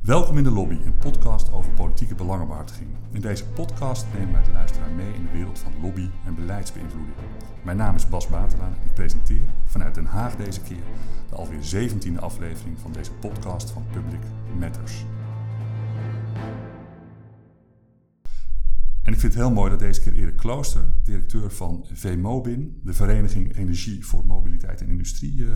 Welkom in de Lobby, een podcast over politieke belangenbehartiging. In deze podcast nemen wij de luisteraar mee in de wereld van lobby en beleidsbeïnvloeding. Mijn naam is Bas Batelaan en ik presenteer vanuit Den Haag deze keer de alweer 17e aflevering van deze podcast van Public Matters. En ik vind het heel mooi dat deze keer Erik Klooster, directeur van VMobin, de Vereniging Energie voor Mobiliteit en Industrie,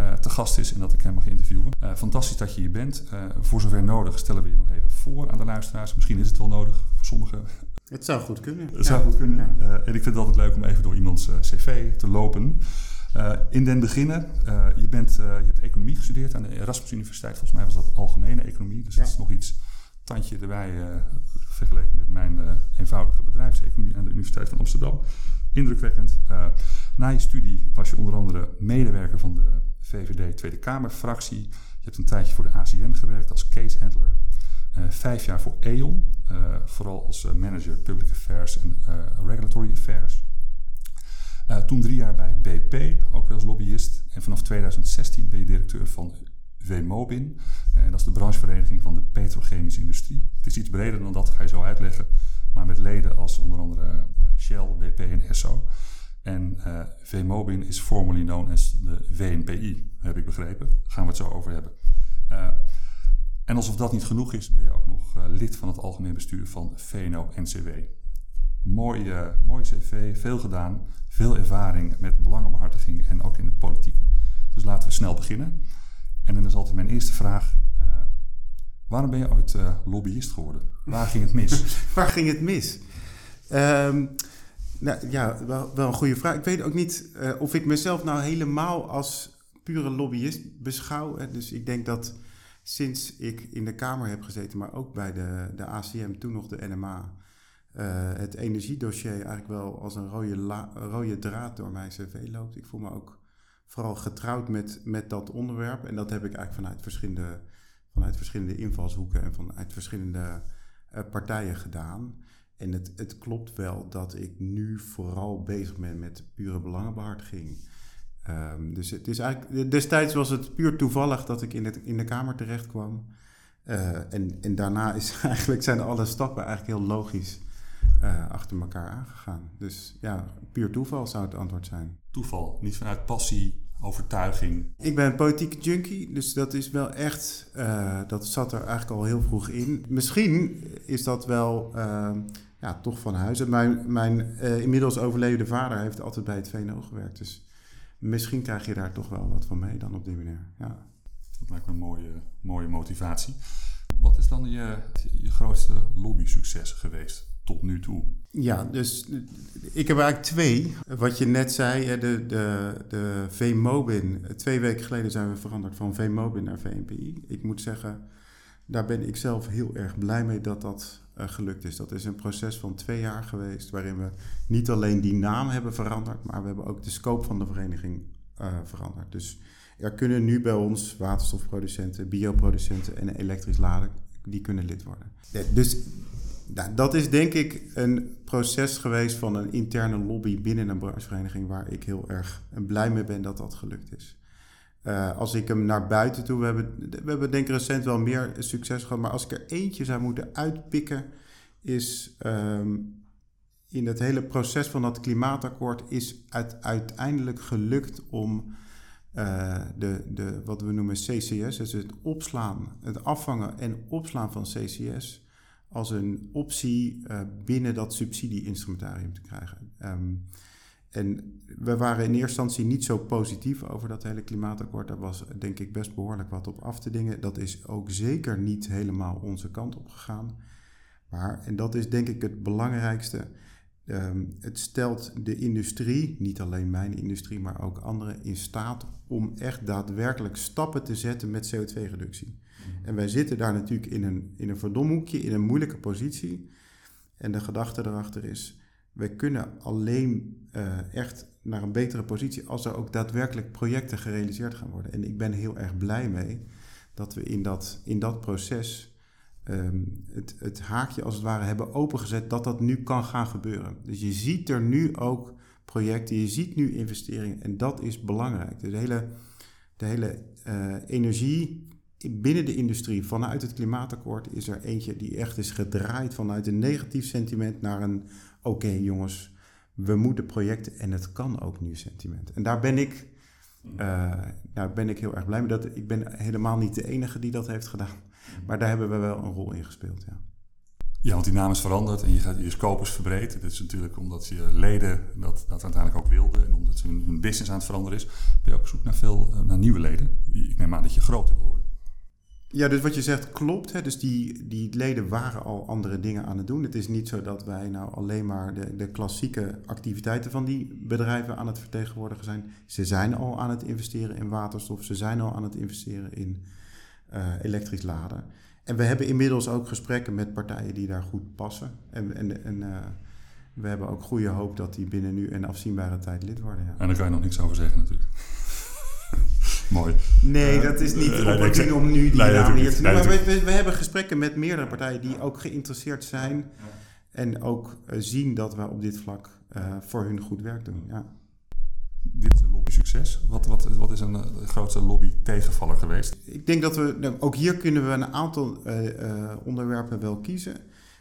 uh, te gast is en dat ik hem mag interviewen. Uh, fantastisch dat je hier bent. Uh, voor zover nodig stellen we je nog even voor aan de luisteraars. Misschien is het wel nodig voor sommigen. Het zou goed kunnen. Het zou goed kunnen. Ja. en ik vind het altijd leuk om even door iemands cv te lopen. in den beginnen, je, bent, je hebt economie gestudeerd aan de Erasmus Universiteit. Volgens mij was dat algemene economie. Dus ja. dat is nog iets tandje erbij vergeleken met mijn eenvoudige bedrijfseconomie aan de Universiteit van Amsterdam. Indrukwekkend. Na je studie was je onder andere medewerker van de VVD Tweede Kamerfractie. Je hebt een tijdje voor de ACM gewerkt als casehandler. Uh, vijf jaar voor E.ON, vooral als manager Public Affairs en Regulatory Affairs. toen drie jaar bij BP, ook wel als lobbyist. En vanaf 2016 ben je directeur van VMobin. En dat is de branchevereniging van de petrochemische industrie. Het is iets breder dan dat, ga je zo uitleggen. Maar met leden als onder andere eh, Shell, BP en Esso. En uh, VMobin is formerly known as de VNPI, heb ik begrepen. Daar gaan we het zo over hebben. Uh, en alsof dat niet genoeg is, ben je ook nog uh, lid van het algemeen bestuur van VNO-NCW. Mooi, mooi cv, veel gedaan, veel ervaring met belangenbehartiging en ook in het politieke. Dus laten we snel beginnen. En dan is altijd mijn eerste vraag: waarom ben je ooit lobbyist geworden? Waar ging het mis? Waar ging het mis? Um, nou ja, wel, wel, een goede vraag. Ik weet ook niet uh, of ik mezelf nou helemaal als pure lobbyist beschouw. Dus ik denk dat sinds ik in de Kamer heb gezeten, maar ook bij de, de ACM, toen nog de NMA, het energiedossier eigenlijk wel als een rode, rode draad door mijn cv loopt. Ik voel me ook vooral getrouwd met, met dat onderwerp. En dat heb ik eigenlijk vanuit verschillende, vanuit verschillende invalshoeken en vanuit verschillende uh, partijen gedaan. En het, het klopt wel dat ik nu vooral bezig ben met pure belangenbehartiging. Um, dus het is eigenlijk, destijds was het puur toevallig dat ik in, het, in de Kamer terecht kwam. Uh, en, en daarna is eigenlijk, zijn alle stappen eigenlijk heel logisch uh, achter elkaar aangegaan. Dus ja, puur toeval zou het antwoord zijn. Toeval, niet vanuit passie, overtuiging? Ik ben een politieke junkie, dus dat is wel echt, uh, dat zat er eigenlijk al heel vroeg in. Misschien is dat wel uh, ja, toch van huis. Mijn, mijn uh, inmiddels overleden vader heeft altijd bij het VNO gewerkt, dus misschien krijg je daar toch wel wat van mee dan op die manier. Ja. Dat lijkt me een mooie, mooie motivatie. Wat is dan je, je grootste lobby succes geweest? Tot nu toe? Ja, dus ik heb eigenlijk twee. Wat je net zei, de, de, de V-Mobin. Twee weken geleden zijn we veranderd van V-Mobin naar VNPI. Ik moet zeggen, daar ben ik zelf heel erg blij mee dat dat uh, gelukt is. Dat is een proces van twee jaar geweest, waarin we niet alleen die naam hebben veranderd, maar we hebben ook de scope van de vereniging uh, veranderd. Dus er kunnen nu bij ons waterstofproducenten, bioproducenten en elektrisch laden, die kunnen lid worden. Dus nou, dat is denk ik een proces geweest van een interne lobby binnen een branchevereniging waar ik heel erg blij mee ben dat dat gelukt is. Uh, als ik hem naar buiten toe, we hebben, we hebben denk ik recent wel meer succes gehad, maar als ik er eentje zou moeten uitpikken, is um, in het hele proces van dat klimaatakkoord is uiteindelijk gelukt om uh, de, de, wat we noemen CCS, dus het opslaan, het afvangen en opslaan van CCS, als een optie uh, binnen dat subsidie-instrumentarium te krijgen. Um, en we waren in eerste instantie niet zo positief over dat hele klimaatakkoord. Daar was denk ik best behoorlijk wat op af te dingen. Dat is ook zeker niet helemaal onze kant op gegaan. Maar, en dat is denk ik het belangrijkste, um, het stelt de industrie, niet alleen mijn industrie, maar ook anderen, in staat om echt daadwerkelijk stappen te zetten met CO2-reductie. En wij zitten daar natuurlijk in een, in een verdomhoekje, in een moeilijke positie. En de gedachte erachter is, wij kunnen alleen uh, echt naar een betere positie als er ook daadwerkelijk projecten gerealiseerd gaan worden. En ik ben heel erg blij mee dat we in dat, in dat proces um, het, het haakje als het ware hebben opengezet dat dat nu kan gaan gebeuren. Dus je ziet er nu ook projecten, je ziet nu investeringen en dat is belangrijk. Dus de hele, de hele uh, energie binnen de industrie, vanuit het klimaatakkoord, is er eentje die echt is gedraaid vanuit een negatief sentiment naar een oké jongens, we moeten projecten en het kan ook nu sentiment. En daar ben ik, nou, ben ik heel erg blij mee. Dat, ik ben helemaal niet de enige die dat heeft gedaan. Maar daar hebben we wel een rol in gespeeld, ja. Ja, want die naam is veranderd en je, gaat, je scope is verbreed. Dat is natuurlijk omdat je leden dat, dat uiteindelijk ook wilden en omdat hun, hun business aan het veranderen is. Ben je ook op zoek naar veel eh, naar nieuwe leden? Ik neem aan dat je groter wil worden. Ja, dus wat je zegt klopt. Hè? Dus die, die leden waren al andere dingen aan het doen. Het is niet zo dat wij nou alleen maar de, de klassieke activiteiten van die bedrijven aan het vertegenwoordigen zijn. Ze zijn al aan het investeren in waterstof. Ze zijn al aan het investeren in uh, elektrisch laden. En we hebben inmiddels ook gesprekken met partijen die daar goed passen. En, en, en uh, we hebben ook goede hoop dat die binnen nu en afzienbare tijd lid worden. Ja. En daar kan je nog niks over zeggen natuurlijk. Mooi. Nee, dat is niet uh, opportun om nu die nee, naam hier te noemen. maar we, we, we, hebben gesprekken met meerdere partijen die ook geïnteresseerd zijn. En ook uh, zien dat we op dit vlak voor hun goed werk doen. Ja. Dit is een lobby succes. Wat, wat, wat is een grootste lobby tegenvaller geweest? Ik denk dat we, nou, ook hier kunnen we een aantal onderwerpen wel kiezen.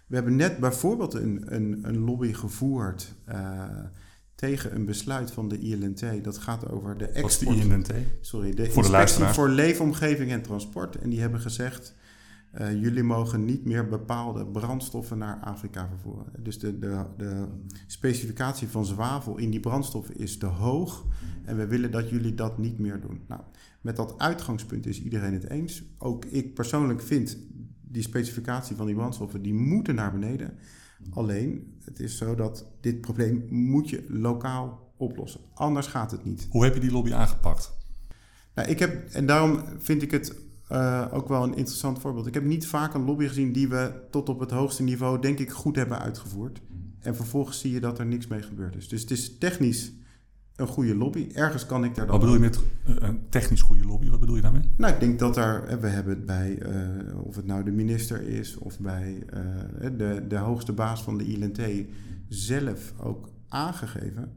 We hebben net bijvoorbeeld een, een, een lobby gevoerd tegen een besluit van de ILNT. Dat gaat over de export. De ILNT? Sorry, de voor Inspectie de voor Leefomgeving en Transport. En die hebben gezegd, uh, jullie mogen niet meer bepaalde brandstoffen naar Afrika vervoeren. Dus de, de, de specificatie van zwavel in die brandstoffen is te hoog. En we willen dat jullie dat niet meer doen. Nou, met dat uitgangspunt is iedereen het eens. Ook ik persoonlijk vind die specificatie van die brandstoffen, die moeten naar beneden. Alleen, het is zo dat dit probleem moet je lokaal oplossen. Anders gaat het niet. Hoe heb je die lobby aangepakt? Nou, ik heb, en daarom vind ik het uh, ook wel een interessant voorbeeld. Ik heb niet vaak een lobby gezien die we tot op het hoogste niveau, denk ik, goed hebben uitgevoerd. En vervolgens zie je dat er niks mee gebeurd is. Dus het is technisch een goede lobby. Ergens kan ik daar dan... Wat bedoel je met uh, een technisch goede lobby? Wat bedoel je daarmee? Nou, ik denk dat daar... We hebben het bij, uh, of het nou de minister is... of bij uh, de, de hoogste baas van de ILNT zelf ook aangegeven.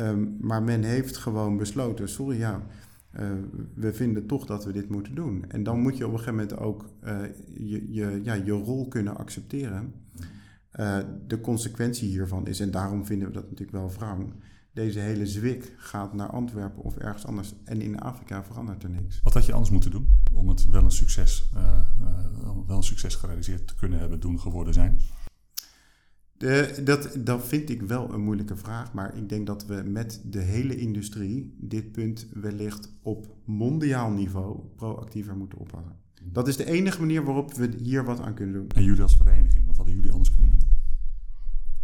Um, maar men heeft gewoon besloten... Sorry, ja, we vinden toch dat we dit moeten doen. En dan moet je op een gegeven moment ook je, je, ja, je rol kunnen accepteren. de consequentie hiervan is... en daarom vinden we dat natuurlijk wel wrang deze hele zwik gaat naar Antwerpen of ergens anders. En in Afrika verandert er niks. Wat had je anders moeten doen om het wel een succes, uh, uh, wel een succes gerealiseerd te kunnen hebben, doen, geworden zijn? De, dat, dat vind ik wel een moeilijke vraag, maar ik denk dat we met de hele industrie dit punt wellicht op mondiaal niveau proactiever moeten oppakken. Dat is de enige manier waarop we hier wat aan kunnen doen. En jullie als vereniging, wat hadden jullie anders kunnen doen?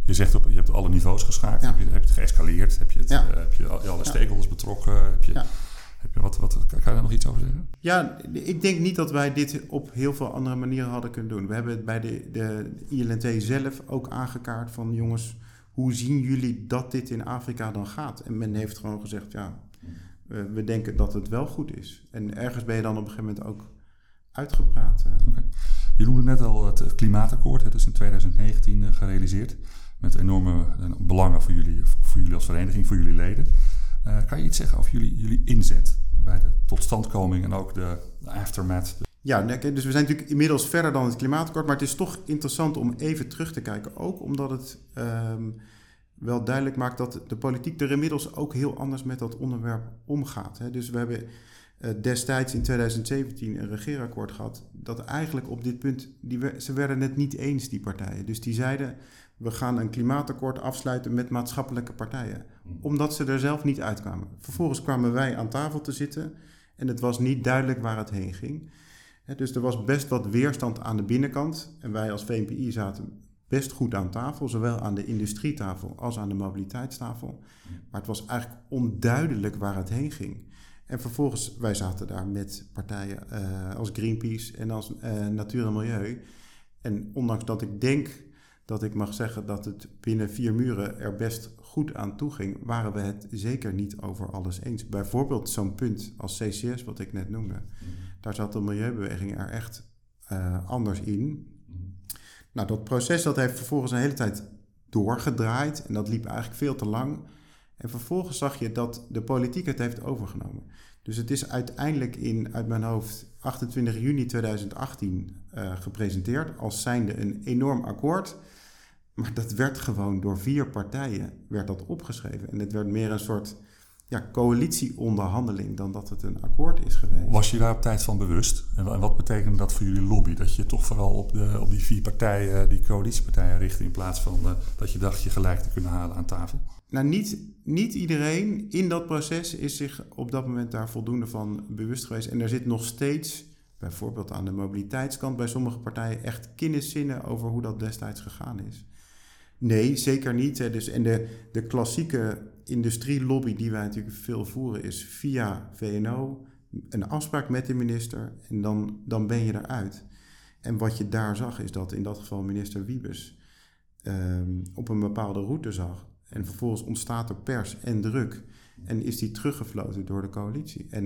Je zegt op, je hebt alle niveaus geschaakt. Heb, je, heb je het geëscaleerd? Heb je, het, uh, heb je alle stakeholders betrokken? Heb je, heb je wat, wat, kan je daar nog iets over zeggen? Ja, ik denk niet dat wij dit op heel veel andere manieren hadden kunnen doen. We hebben het bij de, de ILNT zelf ook aangekaart van jongens, hoe zien jullie dat dit in Afrika dan gaat? En men heeft gewoon gezegd, ja, we denken dat het wel goed is. En ergens ben je dan op een gegeven moment ook uitgepraat. Eh. Okay. Je noemde net al het klimaatakkoord, het is in 2019 uh, gerealiseerd met enorme belangen voor jullie, voor jullie als vereniging, voor jullie leden. Uh, kan je iets zeggen over jullie, jullie inzet bij de totstandkoming en ook de, de aftermath? Ja, dus we zijn natuurlijk inmiddels verder dan het klimaatakkoord, maar het is toch interessant om even terug te kijken. Ook omdat het um, wel duidelijk maakt dat de politiek er inmiddels ook heel anders met dat onderwerp omgaat. Hè. Dus we hebben uh, destijds in 2017 een regeerakkoord gehad dat eigenlijk op dit punt, die, ze werden het niet eens, die partijen. Dus die zeiden, we gaan een klimaatakkoord afsluiten met maatschappelijke partijen. Omdat ze er zelf niet uitkwamen. Vervolgens kwamen wij aan tafel te zitten en het was niet duidelijk waar het heen ging. Dus er was best wat weerstand aan de binnenkant. En wij als VNPI zaten best goed aan tafel, zowel aan de industrietafel als aan de mobiliteitstafel. Maar het was eigenlijk onduidelijk waar het heen ging. En vervolgens, wij zaten daar met partijen uh, als Greenpeace en als uh, Natuur en Milieu. En ondanks dat ik denk dat ik mag zeggen dat het binnen vier muren er best goed aan toe ging, waren we het zeker niet over alles eens. Bijvoorbeeld zo'n punt als CCS, wat ik net noemde. Daar zat de milieubeweging er echt uh, anders in. Nou, dat proces dat heeft vervolgens een hele tijd doorgedraaid en dat liep eigenlijk veel te lang. En vervolgens zag je dat de politiek het heeft overgenomen. Dus het is uiteindelijk in, uit mijn hoofd, 28 juni 2018 uh, gepresenteerd als zijnde een enorm akkoord. Maar dat werd gewoon door vier partijen werd dat opgeschreven. En het werd meer een soort ja, coalitieonderhandeling dan dat het een akkoord is geweest. Was je daar op tijd van bewust? En wat betekende dat voor jullie lobby? Dat je toch vooral op, de, op die vier partijen, die coalitiepartijen richtte... in plaats van uh, dat je dacht je gelijk te kunnen halen aan tafel? Nou, niet, niet iedereen in dat proces is zich op dat moment daar voldoende van bewust geweest. En er zit nog steeds, bijvoorbeeld aan de mobiliteitskant... bij sommige partijen echt kenniszinnen over hoe dat destijds gegaan is. Nee, zeker niet. Dus, en de, de klassieke industrielobby die wij natuurlijk veel voeren is via VNO, een afspraak met de minister en dan, dan ben je eruit. En wat je daar zag is dat in dat geval minister Wiebes ehm, op een bepaalde route zag. En vervolgens ontstaat er pers en druk. En is die teruggefloten door de coalitie. En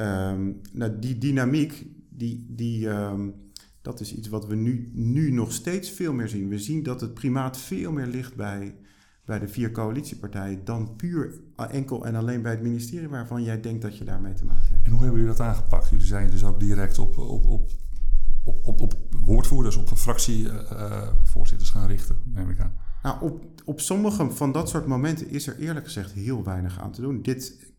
um, nou, die dynamiek, die, die, um, dat is iets wat we nu, nu nog steeds veel meer zien. We zien dat het primaat veel meer ligt bij, bij de vier coalitiepartijen dan puur enkel en alleen bij het ministerie waarvan jij denkt dat je daarmee te maken hebt. En hoe hebben jullie dat aangepakt? Jullie zijn dus ook direct op, op, op, op, op, op woordvoerders, op fractievoorzitters uh, gaan richten, neem ik aan. Nou, op, op sommige van dat soort momenten is er eerlijk gezegd heel weinig aan te doen. Dit,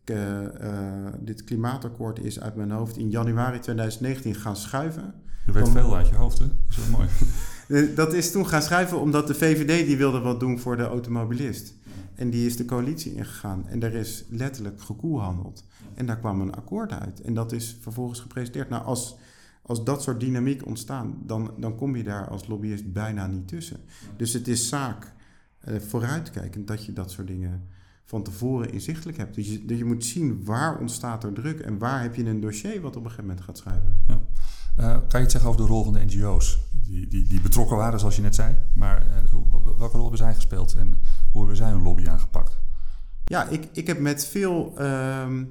dit klimaatakkoord is uit mijn hoofd in januari 2019 gaan schuiven. Je weet veel uit je hoofd, hè? Dat is wel mooi. Dat is toen gaan schuiven omdat de VVD die wilde wat doen voor de automobilist. En die is de coalitie ingegaan. En daar is letterlijk gekoelhandeld. En daar kwam een akkoord uit. En dat is vervolgens gepresenteerd. Nou, als, als dat soort dynamiek ontstaan, dan, dan kom je daar als lobbyist bijna niet tussen. Dus het is zaak uh, vooruitkijkend dat je dat soort dingen van tevoren inzichtelijk hebt. Dus je, dus je moet zien waar ontstaat er druk en waar heb je een dossier wat op een gegeven moment gaat schrijven. Ja. Uh, kan je iets zeggen over de rol van de NGO's? Die, die, die betrokken waren, zoals je net zei. Maar uh, welke rol hebben zij gespeeld en hoe hebben zij hun lobby aangepakt? Ja, ik, ik heb met veel um,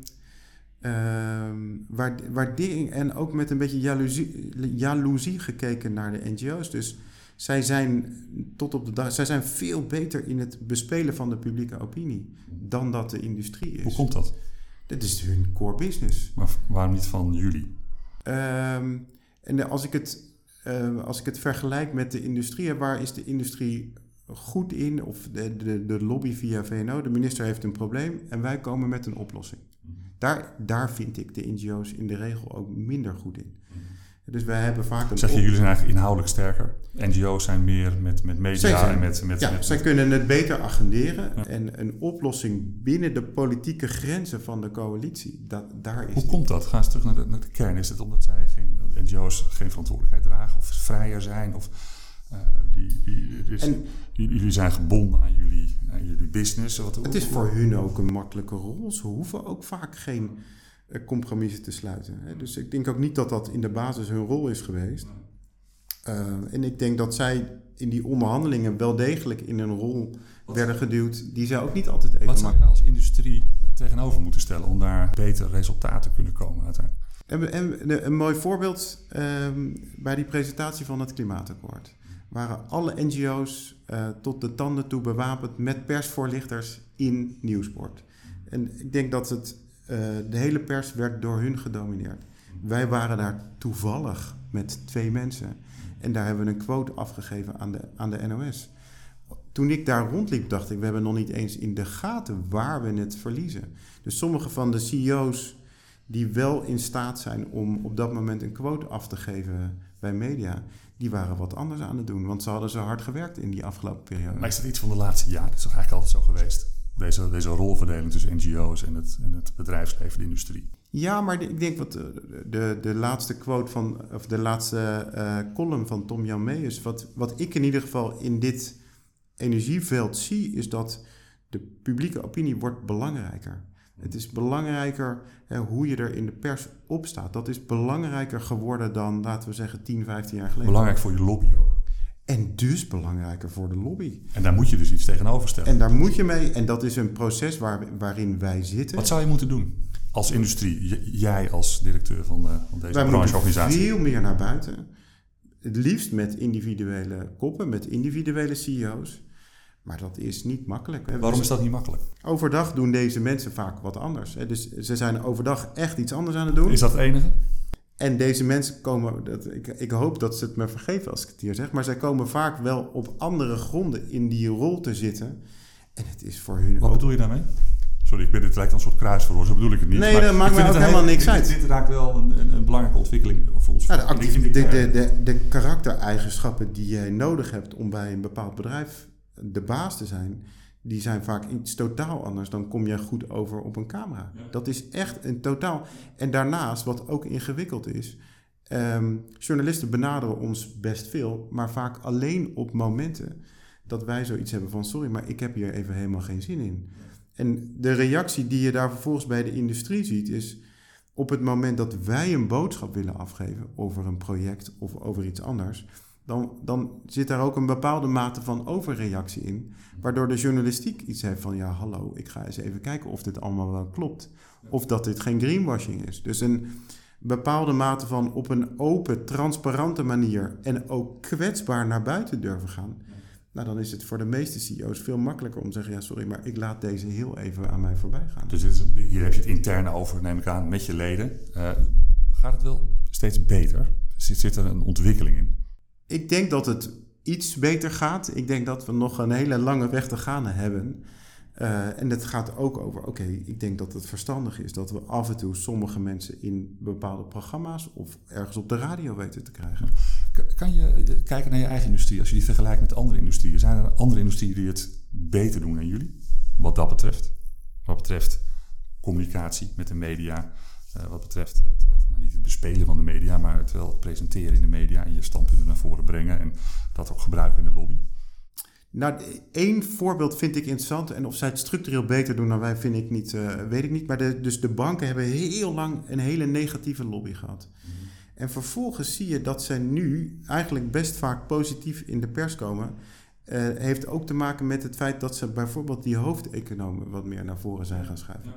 um, waardering en ook met een beetje jaloezie, jaloezie gekeken naar de NGO's. Dus zij zijn tot op de dag, zij zijn veel beter in het bespelen van de publieke opinie dan dat de industrie is. Hoe komt dat? Dat is hun core business. Maar waarom niet van jullie? Um, en als ik, het, uh, als ik het vergelijk met de industrie, waar is de industrie goed in? Of de, de, de lobby via VNO, de minister heeft een probleem en wij komen met een oplossing. Daar, daar vind ik de NGO's in de regel ook minder goed in. Dus wij hebben vaak een. Zeg je, jullie zijn eigenlijk inhoudelijk sterker. NGO's zijn meer met, met media zijn, en met. met ja, met, zij kunnen het beter agenderen. Ja. En een oplossing binnen de politieke grenzen van de coalitie. Dat, daar is Hoe komt dat? Ga eens terug naar de, naar de kern. Is het omdat zij geen, NGO's geen verantwoordelijkheid dragen of vrijer zijn? Of, uh, die, die, en, jullie zijn gebonden aan jullie, aan jullie business. Wat, het is voor hun ook een makkelijke rol. Ze hoeven ook vaak geen compromissen te sluiten. Dus ik denk ook niet dat dat in de basis hun rol is geweest. Uh, en ik denk dat zij in die onderhandelingen wel degelijk in een rol Wat werden geduwd die zij ook niet altijd even Wat zou je als industrie tegenover moeten stellen om daar beter resultaten te kunnen komen uiteindelijk? En, en een mooi voorbeeld um, bij die presentatie van het klimaatakkoord waren alle NGO's uh, tot de tanden toe bewapend met persvoorlichters in Nieuwsport. En ik denk dat het de hele pers werd door hun gedomineerd. Wij waren daar toevallig met twee mensen. En daar hebben we een quote afgegeven aan de, aan de NOS. Toen ik daar rondliep, dacht ik, we hebben nog niet eens in de gaten waar we het verliezen. Dus sommige van de CEO's die wel in staat zijn om op dat moment een quote af te geven bij media, die waren wat anders aan het doen. Want ze hadden zo hard gewerkt in die afgelopen periode. Maar is dat iets van de laatste jaren? Dat is toch eigenlijk altijd zo geweest? Deze, deze rolverdeling tussen NGO's en het, en het bedrijfsleven, de industrie. Ja, maar ik denk wat de, de, de, laatste quote van, of de laatste uh, column van Tom Jan Meijers, wat, wat ik in ieder geval in dit energieveld zie, is dat de publieke opinie wordt belangrijker. Het is belangrijker hè, hoe je er in de pers op staat. Dat is belangrijker geworden dan, laten we zeggen, 10, 15 jaar geleden. Belangrijk voor je lobby ook. En dus belangrijker voor de lobby. En daar moet je dus iets tegenover stellen. En daar moet je mee, en dat is een proces waar, waarin wij zitten. Wat zou je moeten doen als industrie? Jij als directeur van, uh, van deze wij brancheorganisatie? veel meer naar buiten. Het liefst met individuele koppen, met individuele CEO's. Maar dat is niet makkelijk. Waarom is dat niet makkelijk? Overdag doen deze mensen vaak wat anders. Dus ze zijn overdag echt iets anders aan het doen. Is dat het enige? En deze mensen komen, dat, ik, ik hoop dat ze het me vergeven als ik het hier zeg, maar zij komen vaak wel op andere gronden in die rol te zitten. En het is voor hun. Wat ook- bedoel je daarmee? Sorry, ik ben, dit lijkt een soort kruisverhoor, zo bedoel ik het niet. Nee, Maar dat maakt het ook helemaal hele- niks dit- uit. Dit raakt wel een, een, een belangrijke ontwikkeling voor ons. Nou, de, actief- in de, de, de karaktereigenschappen die jij nodig hebt om bij een bepaald bedrijf de baas te zijn, die zijn vaak iets totaal anders. Dan kom je goed over op een camera. Ja. Dat is echt een totaal. En daarnaast, wat ook ingewikkeld is, ehm, journalisten benaderen ons best veel, maar vaak alleen op momenten dat wij zoiets hebben van: sorry, maar ik heb hier even helemaal geen zin in. En de reactie die je daar vervolgens bij de industrie ziet, is op het moment dat wij een boodschap willen afgeven over een project of over iets anders, dan, dan zit daar ook een bepaalde mate van overreactie in, waardoor de journalistiek iets heeft van ja, hallo, ik ga eens even kijken of dit allemaal wel klopt. Of dat dit geen greenwashing is. Dus een bepaalde mate van op een open, transparante manier en ook kwetsbaar naar buiten durven gaan. Nou, dan is het voor de meeste CEO's veel makkelijker om te zeggen: ja, sorry, maar ik laat deze heel even aan mij voorbij gaan. Dus is, hier heb je het interne over, neem ik aan, met je leden. Eh, gaat het wel steeds beter? Zit, zit er een ontwikkeling in? Ik denk dat het iets beter gaat. Ik denk dat we nog een hele lange weg te gaan hebben. Eh, en het gaat ook over, oké, ik denk dat het verstandig is dat we af en toe sommige mensen in bepaalde programma's of ergens op de radio weten te krijgen. Kan je kijken naar je eigen industrie, als je die vergelijkt met andere industrieën? Zijn er andere industrieën die het beter doen dan jullie? Wat dat betreft. Wat betreft communicatie met de media. eh, wat betreft het, niet het bespelen van de media, maar het wel presenteren in de media en je standpunten naar voren brengen en dat ook gebruiken in de lobby. Nou, één voorbeeld vind ik interessant. En of zij het structureel beter doen dan wij, vind ik niet, eh, weet ik niet. Maar de, dus de banken hebben heel lang een hele negatieve lobby gehad. En vervolgens zie je dat zij nu eigenlijk best vaak positief in de pers komen. Eh, heeft ook te maken met het feit dat ze bijvoorbeeld die hoofdeconomen wat meer naar voren zijn gaan schuiven.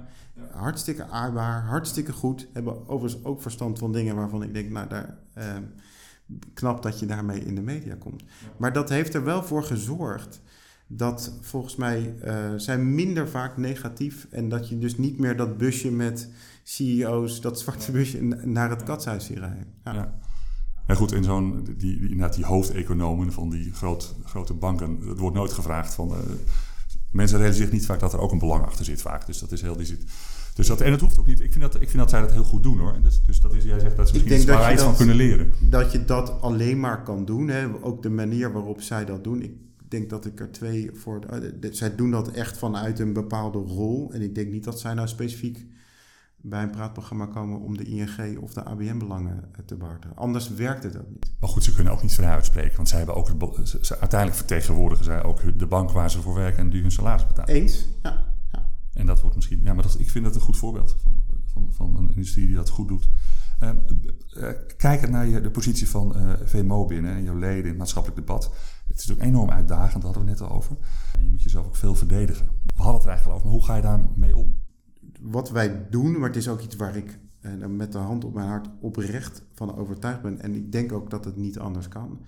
Hartstikke aardbaar, hartstikke goed. Hebben overigens ook verstand van dingen waarvan ik denk, nou, daar, eh, knap dat je daarmee in de media komt. Maar dat heeft er wel voor gezorgd dat volgens mij eh, zij minder vaak negatief en dat je dus niet meer dat busje met CEO's, dat zwarte busje naar het katshuis ziet rijden. Ja. Ja, goed, in zo'n, die, die, inderdaad die hoofdeconomen van die groot, grote banken, het wordt nooit gevraagd van, eh, mensen realiseren zich niet vaak dat er ook een belang achter zit vaak. Dus dat is heel, die zit, dus dat, en dat hoeft ook niet. Ik vind dat, ik vind dat zij dat heel goed doen hoor. En dus, dus dat is, jij zegt dat is misschien iets van kunnen leren. Dat je dat alleen maar kan doen, hè? ook de manier waarop zij dat doen. Ik denk dat ik er twee voor. eh, zij doen dat echt vanuit een bepaalde rol. En ik denk niet dat zij nou specifiek bij een praatprogramma komen om de ING of de ABN-belangen te behartigen. Anders werkt het ook niet. Maar goed, ze kunnen ook niet vrij uitspreken. Want zij hebben ook het, ze, ze- uiteindelijk vertegenwoordigen zij ook de bank waar ze voor werken en die hun salaris betalen. Eens? Ja. ja. En dat wordt misschien, ja, maar dat, ik vind dat een goed voorbeeld van, van, van een industrie die dat goed doet. Eh, eh, kijkend naar je, de positie van eh, VMO binnen en jouw leden in het maatschappelijk debat. Het is natuurlijk enorm uitdagend, daar hadden we net al over. En je moet jezelf ook veel verdedigen. We hadden het er eigenlijk al over, maar hoe ga je daarmee om? Wat wij doen, maar het is ook iets waar ik eh, met de hand op mijn hart oprecht van overtuigd ben. En ik denk ook dat het niet anders kan.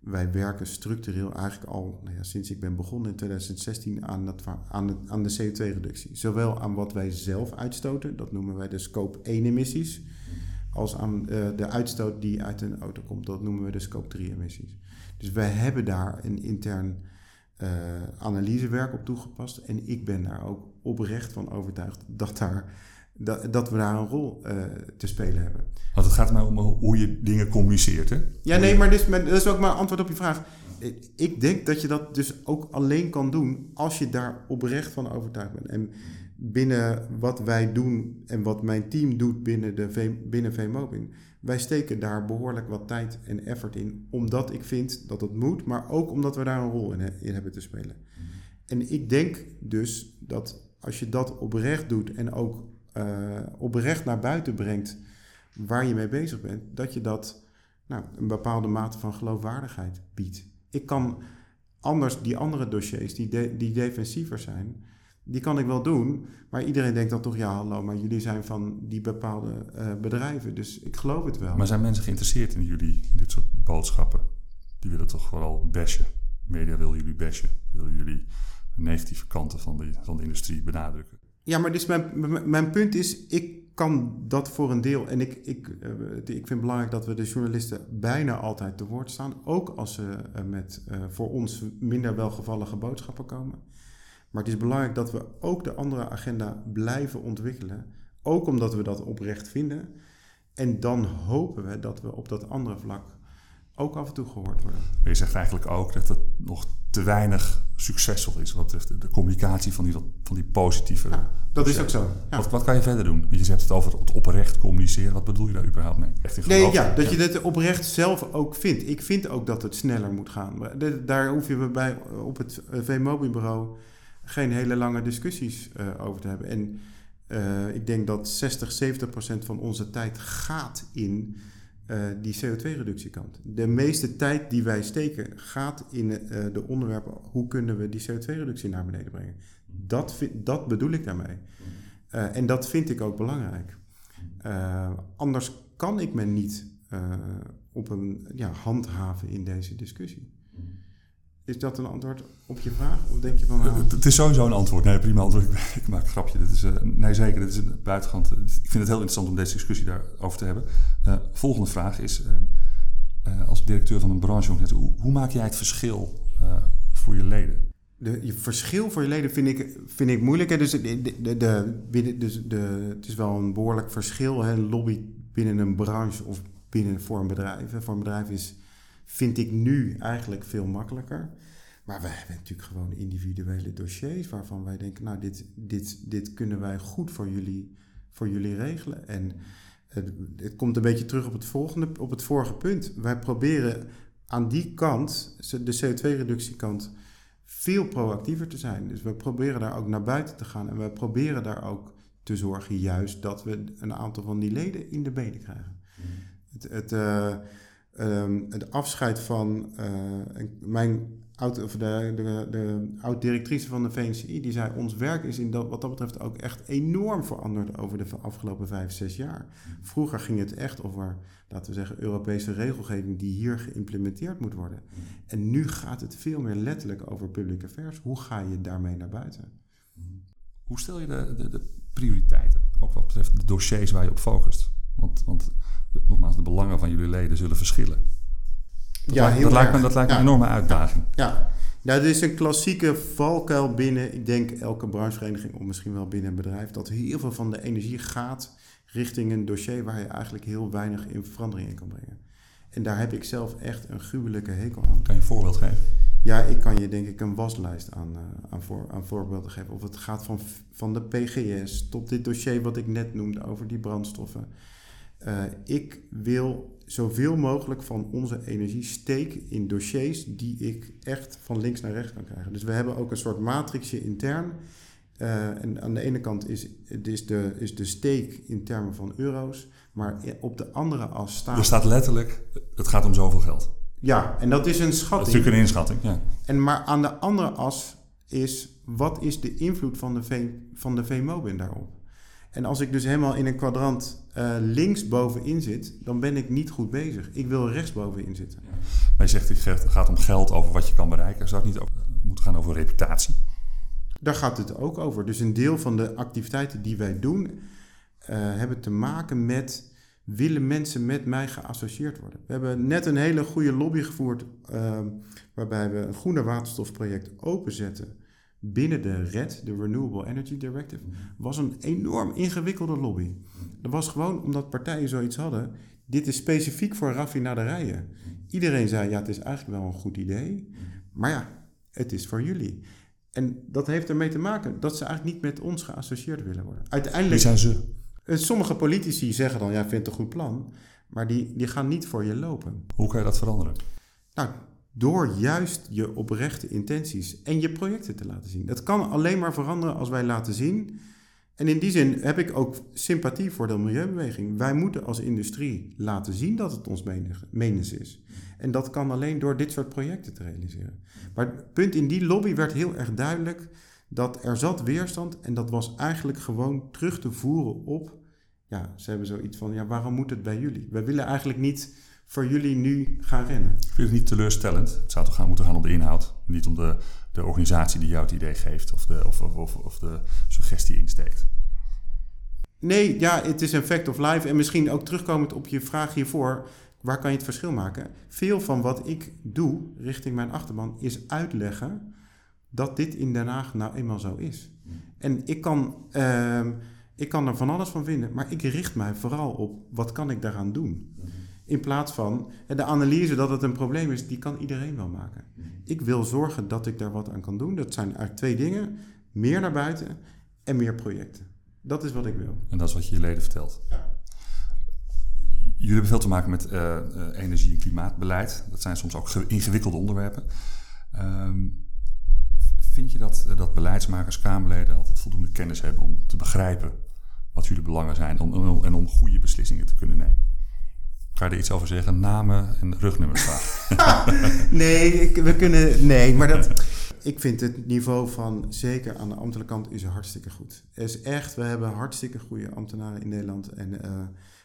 Wij werken structureel eigenlijk al nou ja, sinds ik ben begonnen in 2016 aan, dat, aan, de, aan de CO2-reductie. Zowel aan wat wij zelf uitstoten, dat noemen wij de scope 1 emissies, als aan eh, de uitstoot die uit een auto komt, dat noemen we de scope 3 emissies. Dus wij hebben daar een intern eh, analysewerk op toegepast. En ik ben daar ook oprecht van overtuigd dat, daar, dat, dat we daar een rol eh, te spelen hebben. Want het gaat maar om hoe je dingen communiceert, hè? Ja, nee, maar dit dat is ook mijn antwoord op je vraag. Ik- denk dat je dat dus ook alleen kan doen als je daar oprecht van overtuigd bent. En binnen wat wij doen en wat mijn team doet binnen, de v, binnen wij steken daar behoorlijk wat tijd en effort in. Omdat ik vind dat het moet, maar ook omdat we daar een rol in, he- in hebben te spelen. En ik denk dus dat als je dat oprecht doet en ook eh, oprecht naar buiten brengt waar je mee bezig bent, dat je dat nou, een bepaalde mate van geloofwaardigheid biedt. Ik kan anders die andere dossiers, die, de- die defensiever zijn, die kan ik wel doen, maar iedereen denkt dan toch, ja hallo, maar jullie zijn van die bepaalde eh, bedrijven, dus ik geloof het wel. Maar zijn mensen geïnteresseerd in jullie, dit soort boodschappen? Die willen toch vooral bashen, media wil jullie bashen, wil jullie negatieve kanten van de, van de industrie benadrukken. Ja, maar dus mijn, mijn punt is, ik kan dat voor een deel. En ik, ik, eh, ik vind het belangrijk dat we de journalisten bijna altijd te woord staan. Ook als ze eh, met voor ons minder welgevallige boodschappen komen. Maar het is belangrijk dat we ook de andere agenda blijven ontwikkelen. Ook omdat we dat oprecht vinden. En dan hopen we dat we op dat andere vlak ook af en toe gehoord worden. Maar je zegt eigenlijk ook dat het nog te weinig succesvol is wat betreft de communicatie van die, van die positieve. Ja, dat is ook zo. Ja. Wat, wat, kan je verder doen? Want je hebt het over het oprecht communiceren. Wat bedoel je daar überhaupt mee? Echt in nee, ja, dat je het oprecht zelf ook vindt. Ik vind ook dat het sneller moet gaan. Daar hoef je bij op het V-Mobile-bureau geen hele lange discussies uh, over te hebben. En uh, ik denk dat 60, 70 procent van onze tijd gaat in uh, die CO2-reductiekant. De meeste tijd die wij steken gaat in de onderwerpen hoe kunnen we die CO2-reductie naar beneden brengen. Dat, dat bedoel ik daarmee. En dat vind ik ook belangrijk. anders kan ik me niet op een ja, handhaven in deze discussie. Is dat een antwoord op je vraag? Of denk je van... Nou... Het is sowieso een antwoord. Nee, prima antwoord. Ik, maak een grapje. Dit is, uh, nee, zeker. Dit is een buitenkant. Ik vind het heel interessant om deze discussie daarover te hebben. Uh, volgende vraag is... Uh, als directeur van een branche... Hoe, hoe maak jij het verschil voor je leden? De, je verschil voor je leden vind ik, vind ik moeilijk. Hè? Dus, de, de, de, dus de, het is wel een behoorlijk verschil. Hè? Lobby binnen een branche of binnen voor een bedrijf. Voor een bedrijf is vind ik nu eigenlijk veel makkelijker. Maar we hebben natuurlijk gewoon individuele dossiers waarvan wij denken, nou, dit, dit, dit kunnen wij goed voor jullie, voor jullie regelen. En het, het komt een beetje terug op het, volgende, op het vorige punt. Wij proberen aan die kant, de CO2-reductiekant, veel proactiever te zijn. Dus we proberen daar ook naar buiten te gaan en we proberen daar ook te zorgen juist dat we een aantal van die leden in de benen krijgen. Mm. Het, het, uh, um, het afscheid van uh, mijn oud, of de, de, de oud-directrice van de VNCI, die zei: Ons werk is in dat, wat dat betreft ook echt enorm veranderd over de afgelopen vijf, zes jaar. Vroeger ging het echt over, laten we zeggen, Europese regelgeving die hier geïmplementeerd moet worden. En nu gaat het veel meer letterlijk over public affairs. Hoe ga je daarmee naar buiten? Hoe stel je de, de, de prioriteiten, ook wat betreft de dossiers waar je op focust? Want, want nogmaals, de belangen van jullie leden zullen verschillen. Dat, ja, lijkt, dat lijkt me, dat lijkt me een enorme uitdaging. Ja. ja, dit is een klassieke valkuil binnen, ik denk, elke branchevereniging of misschien wel binnen een bedrijf, dat heel veel van de energie gaat richting een dossier waar je eigenlijk heel weinig in verandering in kan brengen. En daar heb ik zelf echt een gruwelijke hekel aan. Kan je een voorbeeld geven? Ja, ik kan je denk ik een waslijst aan, uh, aan, voor, aan voorbeelden geven. Of het gaat van, van de PGS tot dit dossier wat ik net noemde over die brandstoffen. Uh, ik wil zoveel mogelijk van onze energie steken in dossiers die ik echt van links naar rechts kan krijgen. Dus we hebben ook een soort matrixje intern. Uh, en aan de ene kant is, is, de, is de steek in termen van euro's, maar op de andere as staat. Er staat letterlijk: het gaat om zoveel geld. Ja, en dat is een schatting. Dat is natuurlijk een inschatting, ja. En maar aan de andere as is: wat is de invloed van de, v, van de VMOBIN daarop? En als ik dus helemaal in een kwadrant uh, links bovenin zit, dan ben ik niet goed bezig. Ik wil rechts bovenin zitten. Maar je zegt het gaat om geld over wat je kan bereiken. Zou het niet ook moeten gaan over reputatie? Daar gaat het ook over. Dus een deel van de activiteiten die wij doen, uh, hebben te maken met willen mensen met mij geassocieerd worden. We hebben net een hele goede lobby gevoerd uh, waarbij we een groene waterstofproject openzetten binnen de RED, de Renewable Energy Directive, was een enorm ingewikkelde lobby. Dat was gewoon omdat partijen zoiets hadden. Dit is specifiek voor raffinaderijen. Iedereen zei, ja, het is eigenlijk wel een goed idee. Maar ja, het is voor jullie. En dat heeft ermee te maken dat ze eigenlijk niet met ons geassocieerd willen worden. Uiteindelijk. Wie zijn ze? Eh, sommige politici zeggen dan, ja, ik vind het een goed plan. Maar die, die gaan niet voor je lopen. Hoe kan je dat veranderen? Nou, door juist je oprechte intenties en je projecten te laten zien. Dat kan alleen maar veranderen als wij laten zien. En in die zin heb ik ook sympathie voor de milieubeweging. Wij moeten als industrie laten zien dat het ons menens is. En dat kan alleen door dit soort projecten te realiseren. Maar het punt in die lobby werd heel erg duidelijk dat er zat weerstand en dat was eigenlijk gewoon terug te voeren op. Ja, ze hebben zoiets van: ja, waarom moet het bij jullie? We willen eigenlijk niet voor jullie nu gaan rennen. Ik vind het niet teleurstellend. Het zou toch gaan moeten gaan om de inhoud. Niet om de, de organisatie die jou het idee geeft of de, of, of, of de suggestie insteekt. Nee, ja, het is een fact of life. En misschien ook terugkomend op je vraag hiervoor, waar kan je het verschil maken? Veel van wat ik doe richting mijn achterban is uitleggen dat dit in Den Haag nou eenmaal zo is. En ik kan, uh, ik kan er van alles van vinden, maar ik richt mij vooral op wat kan ik daaraan doen. In plaats van de analyse dat het een probleem is, die kan iedereen wel maken. Ik wil zorgen dat ik daar wat aan kan doen. Dat zijn eigenlijk twee dingen: meer naar buiten en meer projecten. Dat is wat ik wil. En dat is wat je je leden vertelt. Ja. Jullie hebben veel te maken met uh, energie- en klimaatbeleid. Dat zijn soms ook ingewikkelde onderwerpen. Um, vind je dat, eh, dat beleidsmakers, Kamerleden altijd voldoende kennis hebben om te begrijpen wat jullie belangen zijn om, en om goede beslissingen te kunnen nemen? Ga je er iets over zeggen? Namen en rugnummers vragen? nee, ik, we kunnen. Nee, maar dat. Ik vind het niveau van, zeker aan de ambtelijke kant, is hartstikke goed. Er is echt, we hebben hartstikke goede ambtenaren in Nederland. En uh,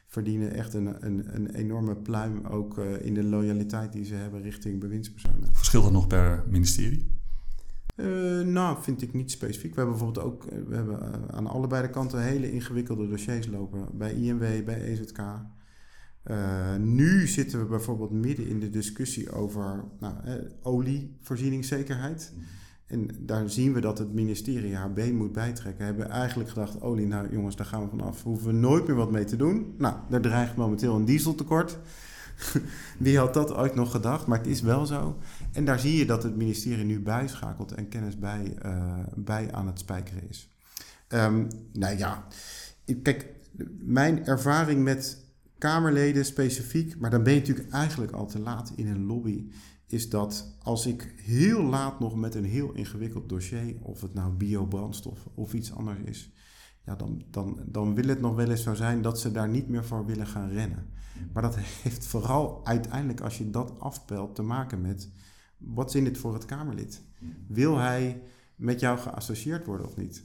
verdienen echt een, een, een enorme pluim ook uh, in de loyaliteit die ze hebben richting bewindspersonen. Verschilt dat nog per ministerie? Uh, nou, vind ik niet specifiek. We hebben bijvoorbeeld ook we hebben, aan allebei de kanten hele ingewikkelde dossiers lopen. Bij INW, bij EZK. Uh, nu zitten we bijvoorbeeld midden in de discussie over nou, eh, olievoorzieningszekerheid. Mm. En daar zien we dat het ministerie haar been moet bijtrekken. We hebben eigenlijk gedacht, olie, nou jongens, daar gaan we vanaf. Hoeven we nooit meer wat mee te doen. Nou, er dreigt momenteel een dieseltekort. Wie had dat ooit nog gedacht? Maar het is wel zo. En daar zie je dat het ministerie nu bijschakelt en kennis bij, uh, bij aan het spijkeren is. Um, nou ja, kijk, mijn ervaring met Kamerleden specifiek, maar dan ben je natuurlijk eigenlijk al te laat in een lobby, is dat als ik heel laat nog met een heel ingewikkeld dossier, of het nou biobrandstof of iets anders is, ja, dan, dan, dan wil het nog wel eens zo zijn dat ze daar niet meer voor willen gaan rennen. Maar dat heeft vooral uiteindelijk, als je dat afpelt, te maken met wat is in dit voor het Kamerlid? Wil hij met jou geassocieerd worden of niet?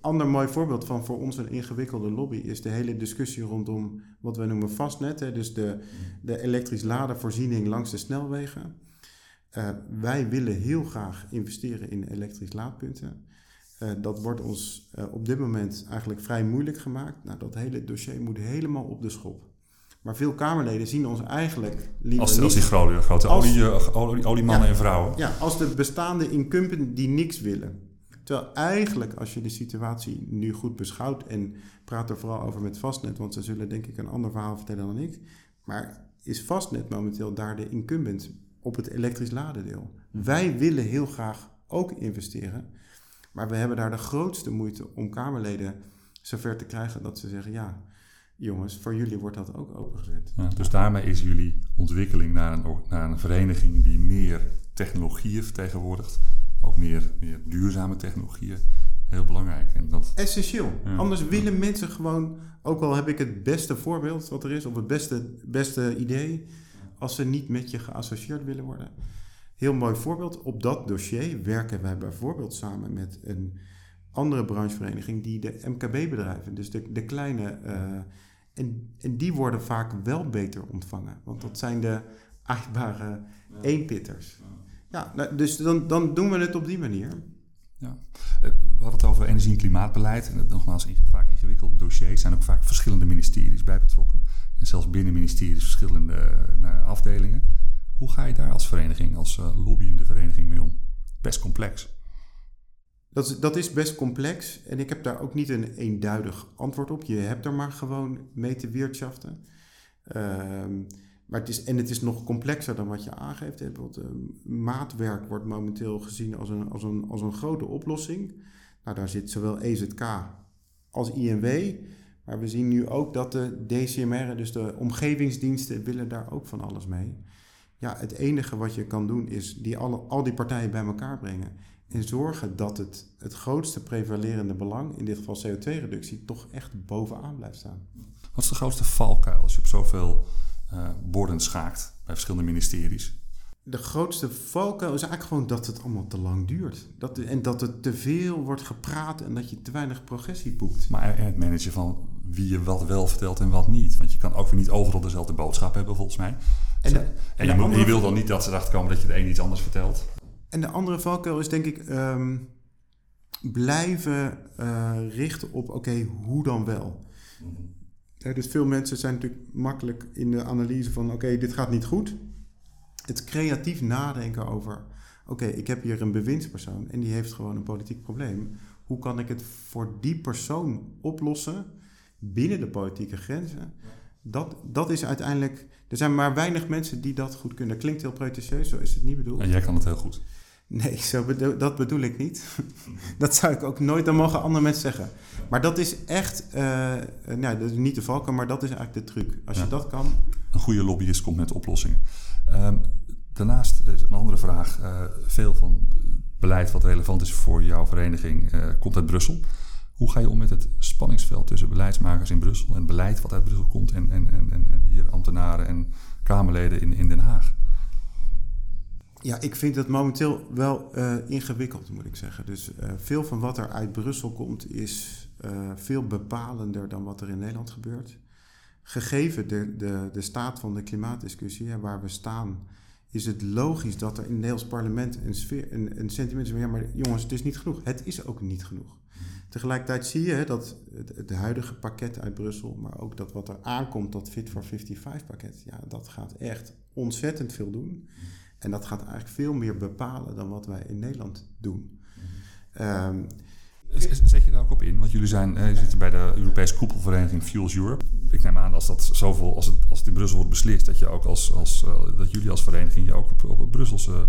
Ander mooi voorbeeld van voor ons een ingewikkelde lobby is de hele discussie rondom wat wij noemen vastnet. Hè, dus de, de elektrisch ladenvoorziening langs de snelwegen. Uh, wij willen heel graag investeren in elektrisch laadpunten. Uh, dat wordt ons uh, op dit moment eigenlijk vrij moeilijk gemaakt. Nou, dat hele dossier moet helemaal op de schop. Maar veel Kamerleden zien ons eigenlijk liever als, als die grote, olie, olie, oliemannen ja, en vrouwen. Ja, als de bestaande incumbenten die niks willen. Terwijl eigenlijk, als je de situatie nu goed beschouwt en praat er vooral over met Vastnet, want ze zullen denk ik een ander verhaal vertellen dan ik. Maar is Vastnet momenteel daar de incumbent op het elektrisch ladendeel? Wij willen heel graag ook investeren, maar we hebben daar de grootste moeite om Kamerleden zover te krijgen dat ze zeggen: ja, jongens, voor jullie wordt dat ook opengezet. Ja, dus daarmee is jullie ontwikkeling naar een, naar een vereniging die meer technologieën vertegenwoordigt ook meer, meer duurzame technologieën heel belangrijk. En dat, Essentieel. Anders willen mensen gewoon, ook al heb ik het beste voorbeeld wat er is, of het beste, beste idee, als ze niet met je geassocieerd willen worden. Heel mooi voorbeeld. Op dat dossier werken wij bijvoorbeeld samen met een andere branchevereniging die de MKB-bedrijven, dus de, de kleine. Uh, en, en die worden vaak wel beter ontvangen. Want dat zijn de achtbare eenpitters. Ja, nou, dus dan, dan doen we het op die manier. Ja. Eh, we hadden het over energie- en klimaatbeleid. En nogmaals, vaak ingewikkelde dossiers. Er zijn ook vaak verschillende ministeries bij betrokken. En zelfs binnen ministeries verschillende nou, afdelingen. Hoe ga je daar als vereniging, als uh, lobbyende vereniging mee om? Best complex. Dat is, dat is best complex en ik heb daar ook niet een eenduidig antwoord op. Je hebt er maar gewoon mee te wirtschaften. Uh, maar het is, en het is nog complexer dan wat je aangeeft. Hè. Uh, maatwerk wordt momenteel gezien als een, als, een, als een grote oplossing. Nou, daar zit zowel EZK als INW. Maar we zien nu ook dat de DCMR, dus de omgevingsdiensten, willen daar ook van alles mee. Ja, het enige wat je kan doen is die alle, al die partijen bij elkaar brengen. En zorgen dat het, het grootste prevalerende belang, in dit geval CO2-reductie, toch echt bovenaan blijft staan. Wat is de grootste valkuil als je op zoveel borden schaakt bij verschillende ministeries? de grootste valkuil is eigenlijk gewoon dat het allemaal te lang duurt. Dat, en dat er te veel wordt gepraat en dat je te weinig progressie boekt. Maar het managen van wie je wat wel vertelt en wat niet. Want je kan ook weer niet overal dezelfde boodschap hebben, volgens mij. En, de, en, je, andere... je, wil dan niet dat ze erachter komen dat je de een iets anders vertelt. En de andere valkuil is denk ik ehm, blijven uh, richten op, oké, hoe dan wel? Mm dus veel mensen zijn natuurlijk makkelijk in de analyse van, oké, dit gaat niet goed het creatief nadenken over: oké, ik heb hier een bewindspersoon en die heeft gewoon een politiek probleem. Hoe kan ik het voor die persoon oplossen binnen de politieke grenzen? Dat, dat is uiteindelijk. Er zijn maar weinig mensen die dat goed kunnen. Klinkt heel pretentieus, zo is het niet bedoeld. En jij kan het heel goed. Nee, zo dat bedoel ik niet. dat zou ik ook nooit, dan mogen andere mensen zeggen. Maar dat is echt, uh, nou, dat is niet de valken, maar dat is eigenlijk de truc. Als je dat kan. Een goede lobbyist komt met oplossingen. Um, daarnaast is een andere vraag. Uh, veel van beleid wat relevant is voor jouw vereniging uh, komt uit Brussel. Hoe ga je om met het spanningsveld tussen beleidsmakers in Brussel en beleid wat uit Brussel komt en, en, en, en hier ambtenaren en Kamerleden in, in Den Haag? Ja, ik vind het momenteel wel uh, ingewikkeld, moet ik zeggen. Dus uh, veel van wat er uit Brussel komt is uh, veel bepalender dan wat er in Nederland gebeurt. Gegeven de, de, de staat van de klimaatdiscussie waar we staan, is het logisch dat er in het Nederlands parlement een, sfeer, een, een sentiment is van ja, maar jongens, het is niet genoeg. Het is ook niet genoeg. Tegelijkertijd zie je dat het, het, huidige pakket uit Brussel, maar ook dat wat er aankomt, dat Fit for 55 pakket, ja, dat gaat echt ontzettend veel doen. En dat gaat eigenlijk veel meer bepalen dan wat wij in Nederland doen. Um, Zet je daar ook op in? Want jullie zijn, eh, zitten bij de Europese koepelvereniging Fuels Europe. Ik neem aan als dat zoveel, als het, als het in Brussel wordt beslist, dat je ook als, als uh, dat jullie als vereniging je ook op, op Brusselse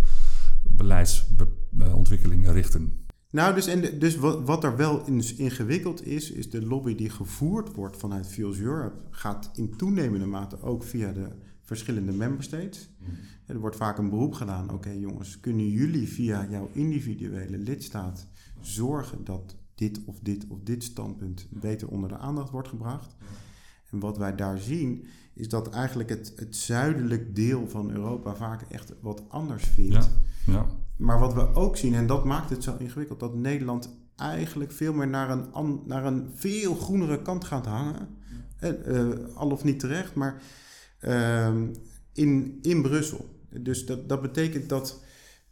beleidsontwikkelingen richten. Nou, dus, en dus wat, wat er wel in, ingewikkeld is, is de lobby die gevoerd wordt vanuit Fuels Europe, gaat in toenemende mate ook via de verschillende member states. Mm. Er wordt vaak een beroep gedaan. Oké jongens, kunnen jullie via jouw individuele lidstaat zorgen dat dit of dit of dit standpunt beter onder de aandacht wordt gebracht? En wat wij daar zien, is dat eigenlijk het, het zuidelijk deel van Europa vaak echt wat anders vindt. Ja, ja. Maar wat we ook zien, en dat maakt het zo ingewikkeld, dat Nederland eigenlijk veel meer naar een, naar een veel groenere kant gaat hangen. Uh, al of niet terecht, maar uh, in, in Brussel. Dus dat, dat betekent dat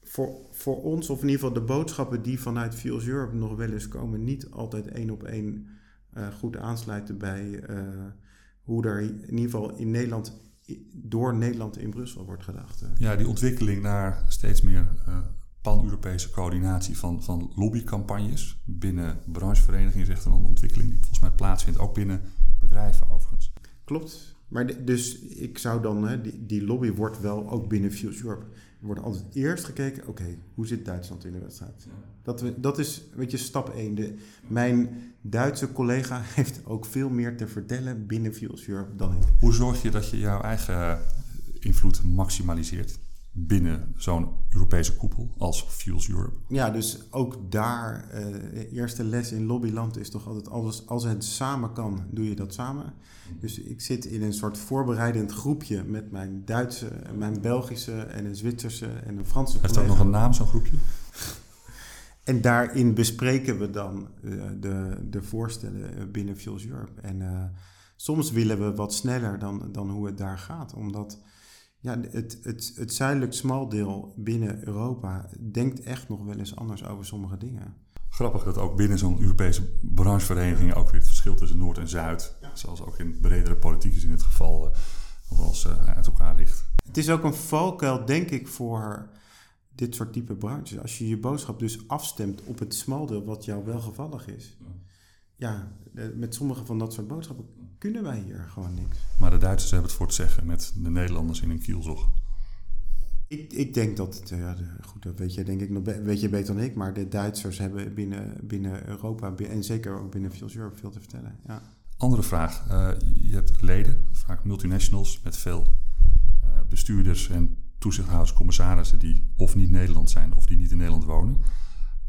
voor, voor ons, of in ieder geval de boodschappen die vanuit Fuels Europe nog wel eens komen, niet altijd één op één uh, goed aansluiten bij uh, hoe er in ieder geval in Nederland, door Nederland in Brussel wordt gedacht. Ja, die ontwikkeling naar steeds meer uh, pan-Europese coördinatie van, van lobbycampagnes binnen brancheverenigingen is echt een ontwikkeling die volgens mij plaatsvindt, ook binnen bedrijven overigens. Klopt. Maar dus ik zou dan, hè, die, die, lobby wordt wel ook binnen Fuse Europe. Er wordt altijd eerst gekeken, oké, hoe zit Duitsland in de wedstrijd? Dat, we, dat is, weet je, stap 1. De, mijn Duitse collega heeft ook veel meer te vertellen binnen Fuse Europe dan ik. Hoe zorg je dat je jouw eigen invloed maximaliseert? Binnen zo'n Europese koepel als Fuels Europe. Ja, dus ook daar, uh, eerste les in lobbyland is toch altijd, als, als het samen kan, doe je dat samen. Dus ik zit in een soort voorbereidend groepje met mijn Duitse, mijn Belgische en een Zwitserse en een Franse Heeft dat nog een naam, zo'n groepje? En daarin bespreken we dan uh, de, de voorstellen binnen Fuels Europe. En uh, soms willen we wat sneller dan, dan hoe het daar gaat, omdat ja, het, het, het zuidelijk smaldeel binnen Europa denkt echt nog wel eens anders over sommige dingen. Grappig dat ook binnen zo'n Europese branchevereniging ook weer het verschil tussen Noord en Zuid, zoals ook in bredere politiek is in dit geval, uh, nog wel eens uh, uit elkaar ligt. Het is ook een valkuil, denk ik, voor dit soort type branches. Als je je boodschap dus afstemt op het smaldeel wat jou wel gevallig is. Ja, met sommige van dat soort boodschappen kunnen wij hier gewoon niks. Maar de Duitsers hebben het voor het zeggen met de Nederlanders in een kielzog. Ik, ik denk dat het, ja, goed, dat weet je denk ik nog weet je beter dan ik, maar de Duitsers hebben binnen, binnen Europa en zeker ook binnen Fuels Europe veel te vertellen. Ja. Andere vraag. Uh, je hebt leden, vaak multinationals, met veel uh, bestuurders en toezichthouders, commissarissen die of niet Nederland zijn of die niet in Nederland wonen.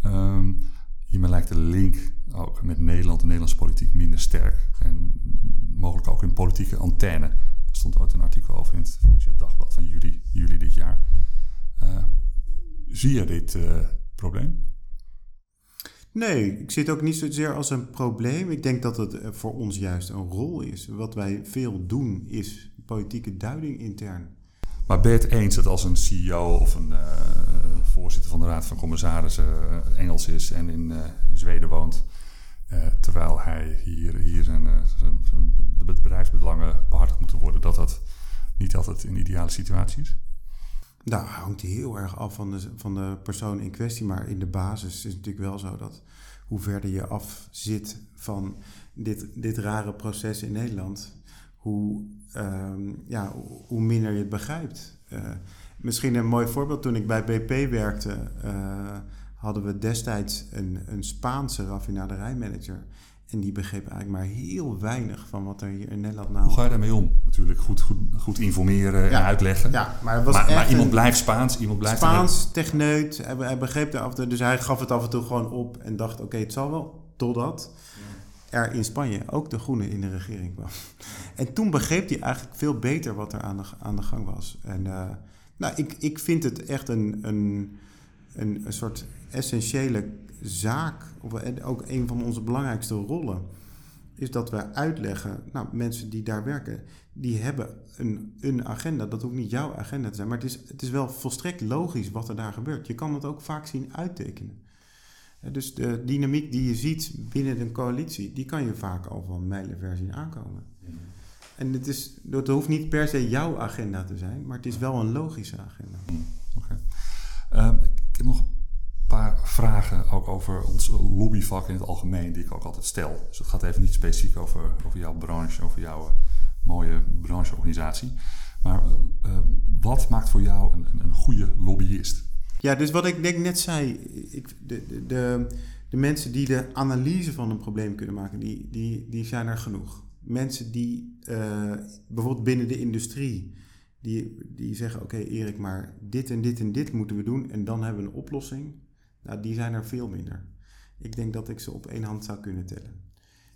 Um, hiermee lijkt de link ook met Nederland en Nederlandse politiek minder sterk. En mogelijk ook in politieke antenne. Er stond ooit een artikel over in het Financieel Dagblad van juli, juli dit jaar. Zie je dit probleem? Nee, ik zie het ook niet zozeer als een probleem. Ik denk dat het voor ons juist een rol is. Wat wij veel doen is politieke duiding intern. Maar ben je het eens dat als een CEO of een uh, voorzitter van de Raad van Commissarissen Engels is en in uh, Zweden woont, terwijl hij hier, hier zijn, zijn, zijn, de bedrijfsbelangen behartigd moeten worden, dat dat niet altijd een ideale situatie is? Nou, hangt heel erg af van de, van de persoon in kwestie. Maar in de basis is het natuurlijk wel zo dat hoe verder je af zit van dit, dit rare proces in Nederland, hoe, um, ja, hoe minder je het begrijpt. Uh, misschien een mooi voorbeeld, toen ik bij BP werkte, hadden we destijds een, een Spaanse raffinaderijmanager. En die begreep eigenlijk maar heel weinig van wat er hier in Nederland nou... Hoe ga je daarmee om? Natuurlijk goed, goed, goed informeren en uitleggen. Ja, maar, het was maar, maar iemand blijft Spaans, iemand blijft... Spaans, techneut, hij, hij begreep er af en toe... Dus hij gaf het af en toe gewoon op en dacht, oké, okay, het zal wel, totdat er in Spanje ook de Groene in de regering kwam. En toen begreep hij eigenlijk veel beter wat er aan de, aan de gang was. En uh, nou, ik, ik vind het echt een, een, een, een soort essentiële zaak, of ook een van onze belangrijkste rollen, is dat we uitleggen, nou, mensen die daar werken, die hebben een, een agenda. Dat hoeft niet jouw agenda te zijn, maar het is, het is wel volstrekt logisch wat er daar gebeurt. Je kan het ook vaak zien uittekenen. Dus de dynamiek die je ziet binnen een coalitie, die kan je vaak al van mijlenver zien aankomen. En het, is, het hoeft niet per se jouw agenda te zijn, maar het is wel een logische agenda. Mm, oké. Nog een paar vragen ook over ons lobbyvak in het algemeen, die ik ook altijd stel. Dus het gaat even niet specifiek over, over jouw branche, over jouw uh, mooie brancheorganisatie. Maar uh, wat maakt voor jou een, een, goede lobbyist? Ja, dus wat ik denk net zei, ik, de, de, de, mensen die de analyse van een probleem kunnen maken, die, die, die zijn er genoeg. Mensen die bijvoorbeeld binnen de industrie, die, die zeggen: Oké, Erik, maar dit en dit en dit moeten we doen en dan hebben we een oplossing. Nou, die zijn er veel minder. Ik denk dat ik ze op één hand zou kunnen tellen.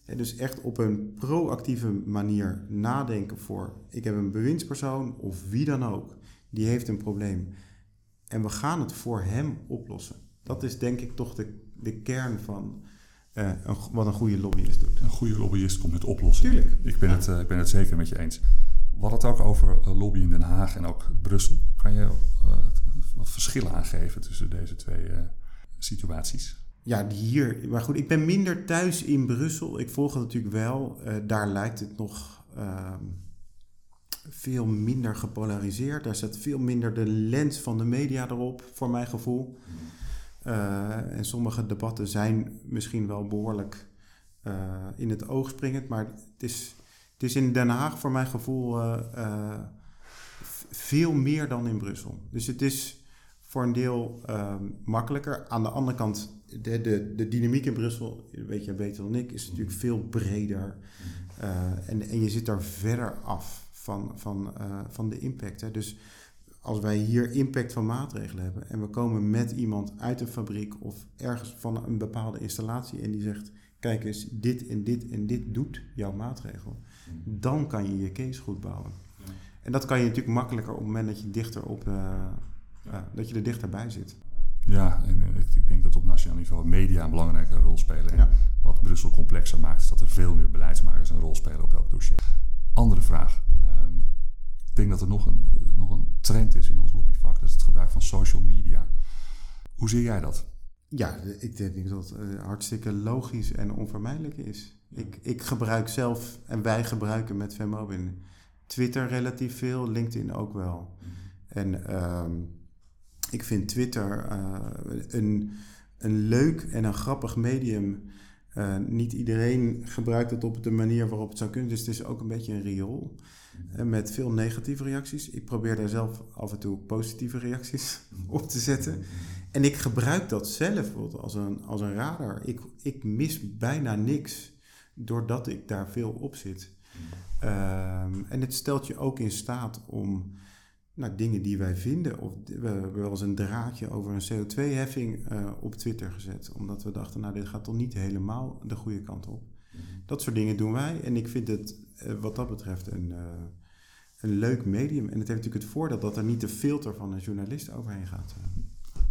En dus echt op een proactieve manier nadenken voor: ik heb een bewindspersoon of wie dan ook, die heeft een probleem. En we gaan het voor hem oplossen. Dat is denk ik toch de, de kern van uh, een, wat een goede lobbyist doet. Een goede lobbyist komt met oplossingen. Tuurlijk. Ik ben, het, uh, ik ben het zeker met je eens. We hadden het ook over uh, lobby in Den Haag en ook Brussel. Kan je wat verschillen aangeven tussen deze twee situaties? Ja, die hier. Maar goed, ik ben minder thuis in Brussel. Ik volg het natuurlijk wel. daar lijkt het nog ehm, veel minder gepolariseerd. Daar zit veel minder de lens van de media erop, voor mijn gevoel. Uh, en sommige debatten zijn misschien wel behoorlijk in het oog springend, maar het is, het is in Den Haag voor mijn gevoel uh, veel meer dan in Brussel. Dus het is voor een deel makkelijker. Aan de andere kant, de, de, de dynamiek in Brussel, weet jij beter dan ik, is natuurlijk veel breder. en, en je zit daar verder af van, van, van de impact. Hè. Dus als wij hier impact van maatregelen hebben en we komen met iemand uit een fabriek of ergens van een bepaalde installatie en die zegt: Kijk eens, dit en dit en dit doet jouw maatregel, dan kan je je case goed bouwen. En dat kan je natuurlijk makkelijker op het moment dat je, dichter op, uh, uh, dat je er dichterbij zit. Ja, en ik denk dat op nationaal niveau media een belangrijke rol spelen. Ja. Wat Brussel complexer maakt, is dat er veel meer beleidsmakers een rol spelen op elk dossier. Andere vraag. Um, ik denk dat er nog een, nog een trend is in ons lobbyvak. Dat is het gebruik van social media. Hoe zie jij dat? Ja, ik denk dat het hartstikke logisch en onvermijdelijk is. Ik, ik gebruik zelf, en wij gebruiken met Venmobin, Twitter relatief veel, LinkedIn ook wel. En um, ik vind Twitter uh, een, een leuk en een grappig medium uh, niet iedereen gebruikt het op de manier waarop het zou kunnen. Dus het is ook een beetje een riool. Uh, met veel negatieve reacties. Ik probeer daar zelf af en toe positieve reacties op te zetten. En ik gebruik dat zelf als een, als een radar. Ik, ik mis bijna niks doordat ik daar veel op zit. Uh, en het stelt je ook in staat om nou, dingen die wij vinden. Of we hebben wel eens een draadje over een CO2-heffing uh, eh, op Twitter gezet. Omdat we dachten, nou, dit gaat toch niet helemaal de goede kant op. Dat soort dingen doen wij. En ik vind het uh, wat dat betreft een, uh, een leuk medium. En het heeft natuurlijk het voordeel dat er niet de filter van een journalist overheen gaat.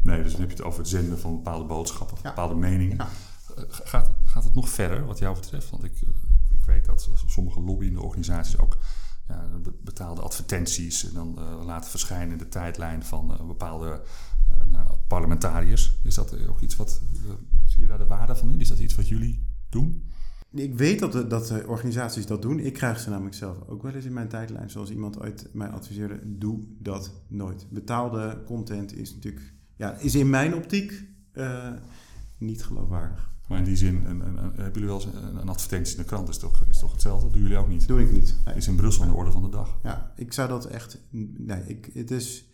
Nee, dus dan heb je het over het zenden van bepaalde boodschappen, Ja. bepaalde meningen. Ja. Eh, Gaat, het- gaat het nog verder wat jou betreft? Want ik, ik weet dat sommige lobbyende organisaties ook ja, be- betaalde advertenties en dan eh, laten verschijnen in de tijdlijn van eh, bepaalde eh, nou, parlementariërs. Is dat ook iets wat, zie je daar de waarde van in? Is dat iets wat jullie doen? Ik weet dat, de, dat de organisaties dat doen. Ik krijg ze namelijk zelf ook wel eens in mijn tijdlijn. Zoals iemand ooit mij adviseerde, doe dat nooit. Betaalde content is natuurlijk, ja, is in mijn optiek niet geloofwaardig. Maar in die zin, een, een, een- hebben jullie wel eens een, advertentie in de krant? Is toch, is toch hetzelfde? Doen jullie ook niet? Doe ik niet. Nee. Is in Brussel aan de orde van de dag. Ja, ik zou dat echt, nee, ik, het is...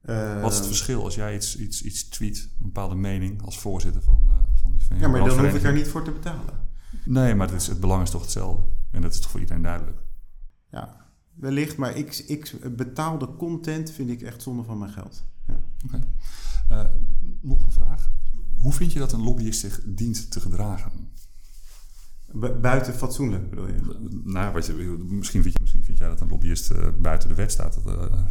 eh, Wat is het verschil als jij iets, iets, iets tweet, een bepaalde mening als voorzitter van, eh van die van Ja, maar dan hoef ik er niet voor te betalen. Nee, maar het, is, het belang is toch hetzelfde. En dat is toch voor iedereen duidelijk. Ja, wellicht, maar ik, ik, betaalde content vind ik echt zonde van mijn geld. Ja. Oké. Eh, nog een vraag. Hoe vind je dat een lobbyist zich dient te gedragen? Bu- buiten fatsoenlijk bedoel je? Nou, wat je, misschien, vind je, misschien vind jij dat een lobbyist eh, buiten de wet staat. Dat, eh,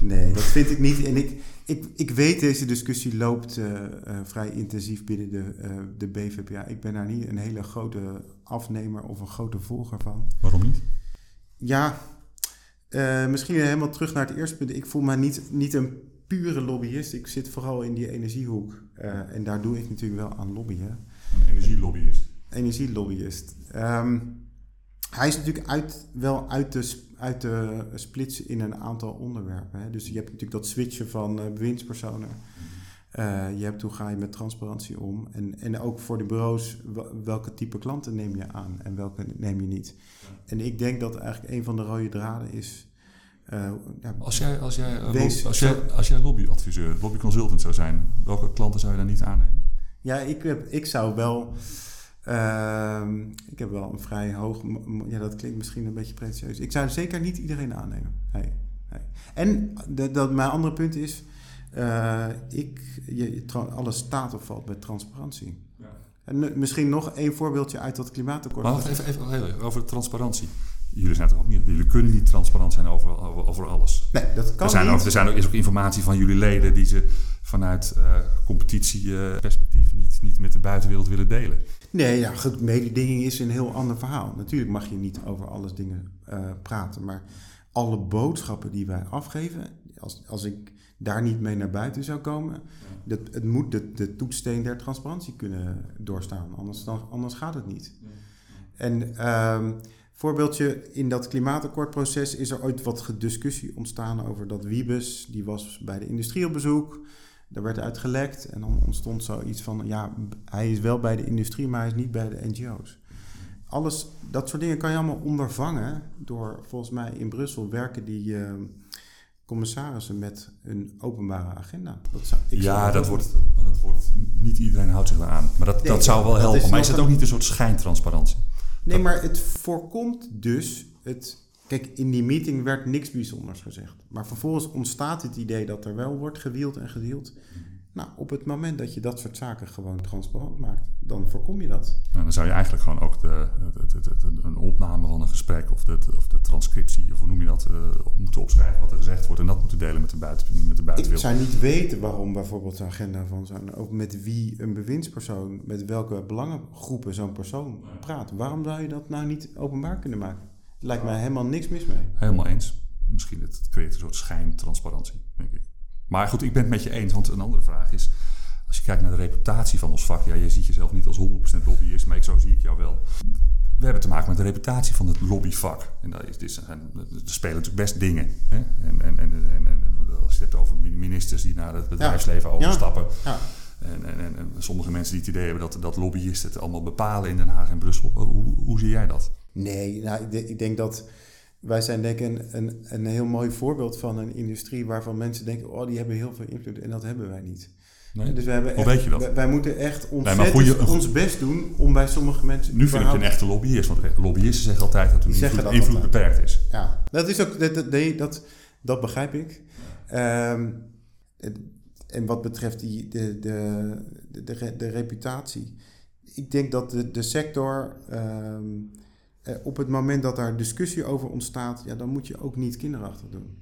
Nee, dat vind ik niet. En ik, ik, ik weet, deze discussie loopt eh, vrij intensief binnen de, de BVPA. Ik ben daar niet een hele grote afnemer of een grote volger van. waarom niet? Ja, misschien helemaal terug naar het eerste punt. Ik voel me niet, niet een pure lobbyist. Ik zit vooral in die energiehoek. Eh, en daar doe ik natuurlijk wel aan lobbyen. Een energielobbyist. Energielobbyist. Ehm, hij is natuurlijk uit, wel uit de, uit de splitsen in een aantal onderwerpen. Hè. Dus je hebt natuurlijk dat switchen van eh, bewindspersonen. Eh, je hebt hoe ga je met transparantie om. En, en ook voor de bureaus, wel- welke type klanten neem je aan en welke neem je niet. En ik denk dat eigenlijk een van de rode draden is. Eh, ja, Als jij, als jij, eh, Wees- als jij, als jij lobbyadviseur, lobbyconsultant zou zijn, welke klanten zou je dan niet aannemen? Ja, ik, heb, ik zou wel. ehm, ik heb wel een vrij hoog. Ja, dat klinkt misschien een beetje pretentieus. Ik zou zeker niet iedereen aannemen. Nee, nee. En de, dat, mijn andere punt is. eh, ik, je, alles staat of valt met transparantie. En nu- misschien nog één voorbeeldje uit dat klimaatakkoord. Maar wacht even, even over transparantie. Jullie zijn ook niet, jullie kunnen niet transparant zijn over, over, over alles. Nee, dat kan Er, zijn niet. ook, er zijn ook, is ook informatie van jullie leden die ze vanuit eh competitieperspectief niet, niet met de buitenwereld willen delen. Nee, ja, goed, mededinging is een heel ander verhaal. Natuurlijk mag je niet over alles dingen eh, praten, maar alle boodschappen die wij afgeven, als, als ik daar niet mee naar buiten zou komen, dat, het moet de, de toetssteen der transparantie kunnen doorstaan, anders, dan, anders gaat het niet. En ehm voorbeeldje, in dat klimaatakkoordproces is er ooit wat discussie ontstaan over dat Wiebes, die was bij de industrie op bezoek. Daar werd uit gelekt en dan ontstond zoiets van, ja, hij is wel bij de industrie, maar hij is niet bij de NGO's. Alles, dat soort dingen kan je allemaal ondervangen door, volgens mij in Brussel werken die eh, commissarissen met een openbare agenda. Dat zou, ik ja, dat ook- wordt, dat wordt, niet iedereen houdt zich eraan. Maar dat, Nee, dat zou wel dat helpen. maar is een- ook niet een soort schijntransparantie? Nee, maar het voorkomt dus het. Kijk, in die meeting werd niks bijzonders gezegd. Maar vervolgens ontstaat het idee dat er wel wordt gewield en gedeeld. Nou, op het moment dat je dat soort zaken gewoon transparant maakt, dan voorkom je dat. Nou, dan zou je eigenlijk gewoon ook de, de, de- de- een opname van een gesprek of de, of de transcriptie, of hoe noem je dat, eh, moeten opschrijven wat er gezegd wordt en dat moeten delen met de, buiten, met de Ik buitenwereld. zou niet weten waarom bijvoorbeeld de agenda van zo'n... ook met wie een bewindspersoon, met welke belangengroepen zo'n persoon praat. Waarom zou je dat nou niet openbaar kunnen maken? Lijkt mij helemaal niks mis mee. Helemaal eens. Misschien het, het creëert een soort schijntransparantie, denk ik. Maar goed, ik ben het met je eens, want een andere vraag is... Als je kijkt naar de reputatie van ons vak, ja, je ziet jezelf niet als 100% lobbyist, maar ik, zo zie ik jou wel. We hebben te maken met de reputatie van het lobbyvak. En dat is, dit zijn, er spelen natuurlijk best dingen. Hè? En, en, en, en, en als je het hebt over ministers die naar het bedrijfsleven overstappen. Ja. En, en, en, en sommige mensen die het idee hebben dat, dat lobbyisten het allemaal bepalen in Den Haag en Brussel. Hoe, hoe zie jij dat? Nee, nou, ik denk dat wij zijn denk ik een, een, een heel mooi voorbeeld van een industrie waarvan mensen denken, oh, die hebben heel veel invloed. En dat hebben wij niet. Nee? Dus we hebben echt- weet je dat? Wij, wij moeten echt ontzettend goeie- ons best doen om bij sommige mensen... Nu vind ik een echte lobbyist, want lobbyisten zeggen altijd dat hun invloed, dat invloed beperkt is. Ja, dat is ook, dat, dat, dat, dat begrijp ik. Ehm, en wat betreft die, de, de, de, de, re- de reputatie. Ik denk dat de, de sector, ehm, eh, op het moment dat daar discussie over ontstaat, ja, dan moet je ook niet kinderachtig doen.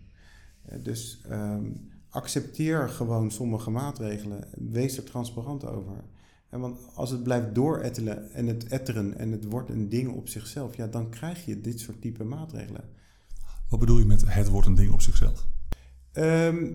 Eh, dus ehm, accepteer gewoon sommige maatregelen. Wees er transparant over. En want als het blijft doorettelen en het etteren en het wordt een ding op zichzelf, ja, dan krijg je dit soort type maatregelen. Wat bedoel je met het wordt een ding op zichzelf? Ehm,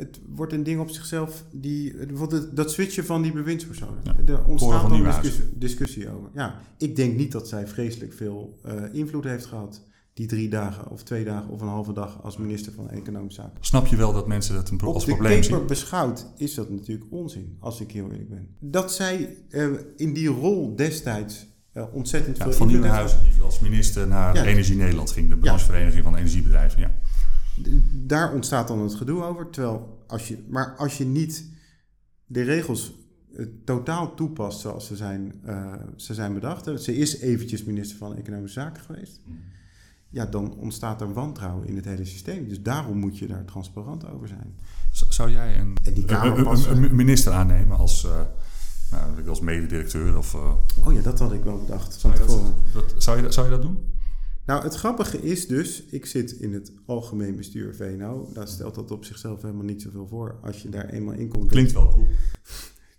het wordt een ding op zichzelf, die, bijvoorbeeld dat switchen van die bewindspersonen. Ja, er ontstaat dan discussie, discussie over. Ja, ik denk niet dat zij vreselijk veel eh, invloed heeft gehad. Die drie dagen of twee dagen of een halve dag als minister van Economische Zaken. Snap je wel dat mensen het een pro- Op als de probleem paper zien? beschouwd is dat natuurlijk onzin, als ik heel eerlijk ben. Dat zij eh, in die rol destijds eh, ontzettend Ja, veel van Nieuwenhuizen die als minister naar Ja. Energie Nederland ging, de branchevereniging van energiebedrijven. Ja. Daar ontstaat dan het gedoe over. Terwijl als je, maar als je niet de regels eh, totaal toepast zoals ze zijn, eh, ze zijn bedacht. Ze is eventjes minister van Economische Zaken geweest. Ja, dan ontstaat er wantrouwen in het hele systeem. Dus daarom moet je daar transparant over zijn. Zou jij een, een- minister aannemen als, eh, nou, als mededirecteur? Of, eh, Oh ja, dat had ik wel bedacht van zou, je dat, tevoren. dat- zou, je, zou je dat doen? Nou, het grappige is dus, ik zit in het algemeen bestuur VNO. Daar stelt dat op zichzelf helemaal niet zoveel voor. Als je daar eenmaal in komt. Klinkt wel cool.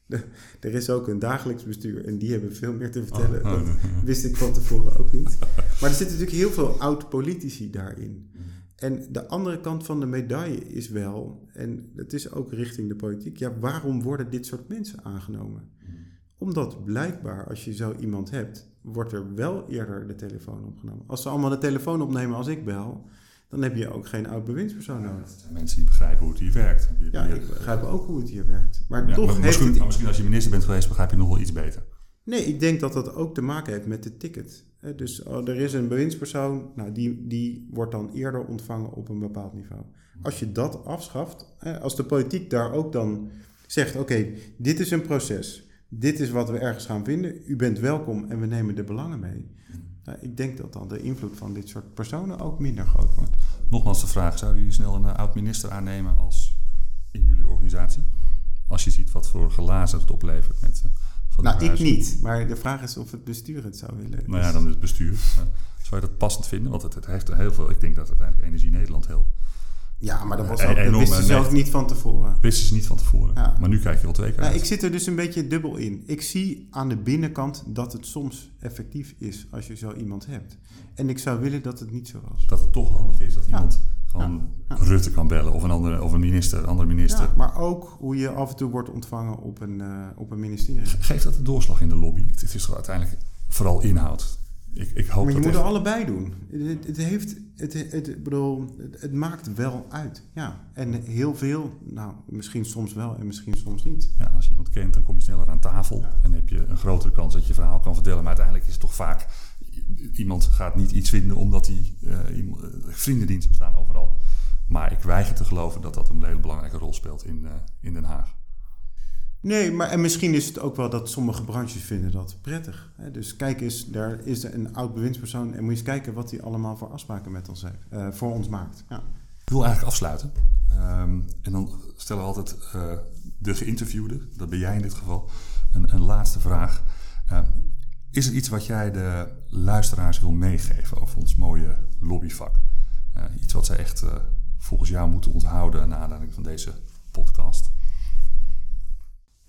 Er is ook een dagelijks bestuur en die hebben veel meer te vertellen. Oh, oh, dat nee, ja. wist ik van tevoren ook niet. Maar er zitten natuurlijk heel veel oud-politici daarin. En de andere kant van de medaille is wel, en het is ook richting de politiek, ja, waarom worden dit soort mensen aangenomen? Omdat blijkbaar, als je zo iemand hebt, wordt er wel eerder de telefoon opgenomen. Als ze allemaal de telefoon opnemen als ik bel, dan heb je ook geen oud-bewindspersoon nodig. Het zijn mensen die begrijpen hoe het hier werkt. Die- Ja, die- ik begrijp ook hoe het hier werkt. Maar Ja, toch maar heeft misschien, het misschien als je minister bent geweest, begrijp je nog wel iets beter. Nee, ik denk dat dat ook te maken heeft met de ticket. Dus oh, er is een bewindspersoon, nou, die, die wordt dan eerder ontvangen op een bepaald niveau. Als je dat afschaft, als de politiek daar ook dan zegt: oké, dit is een proces, dit is wat we ergens gaan vinden, u bent welkom en we nemen de belangen mee. Nou, ik denk dat dan de invloed van dit soort personen ook minder groot wordt. Nogmaals de vraag, zouden jullie snel een eh, oud-minister aannemen als in jullie organisatie? Als je ziet wat voor glazen het oplevert met eh, van Nou, ik niet, maar de vraag is of het bestuur het zou willen. Nou ja, dan is het bestuur. Eh, zou je dat passend vinden? Want het, het heeft heel veel. Ik denk dat uiteindelijk Energie Nederland heel. Ja maar dat, was ook, dat wisten ze net- niet van tevoren. Wisten ze niet van tevoren. Ja. Maar nu kijk je wel twee keer Nou, uit. ik zit er dus een beetje dubbel in. Ik zie aan de binnenkant dat het soms effectief is als je zo iemand hebt. En ik zou willen dat het niet zo was. Dat het toch handig is dat Ja. iemand gewoon Ja. Rutte kan bellen. Of een, andere, of een minister, een andere minister. Maar ook hoe je af en toe wordt ontvangen op een, eh, op een ministerie. Geeft dat een doorslag in de lobby? Het is toch uiteindelijk vooral inhoud. Ik, ik hoop Maar je moet echt- er allebei doen. Het, het, heeft, het, het, bedoel, het, het maakt wel uit. Ja. En heel veel, nou, misschien soms wel en misschien soms niet. Ja, als je iemand kent, dan kom je sneller aan tafel. En heb je een grotere kans dat je verhaal kan vertellen. Maar uiteindelijk is het toch vaak... Iemand gaat niet iets vinden omdat hij... eh, eh, vriendendiensten bestaan overal. Maar ik weiger te geloven dat dat een hele belangrijke rol speelt in, eh, in Den Haag. Nee, maar en misschien is het ook wel dat sommige branches vinden dat prettig. Hè? Dus kijk eens, daar is een oud bewindspersoon en moet je eens kijken wat hij allemaal voor afspraken met ons heeft, eh, voor ons maakt. Ja. Ik wil eigenlijk afsluiten. Ehm, en dan stellen we altijd eh, de geïnterviewde, dat ben jij in dit geval, een, een laatste vraag. Eh, is er iets wat jij de luisteraars wil meegeven over ons mooie lobbyvak? Eh, iets wat zij echt volgens jou moeten onthouden naar aanleiding van deze podcast?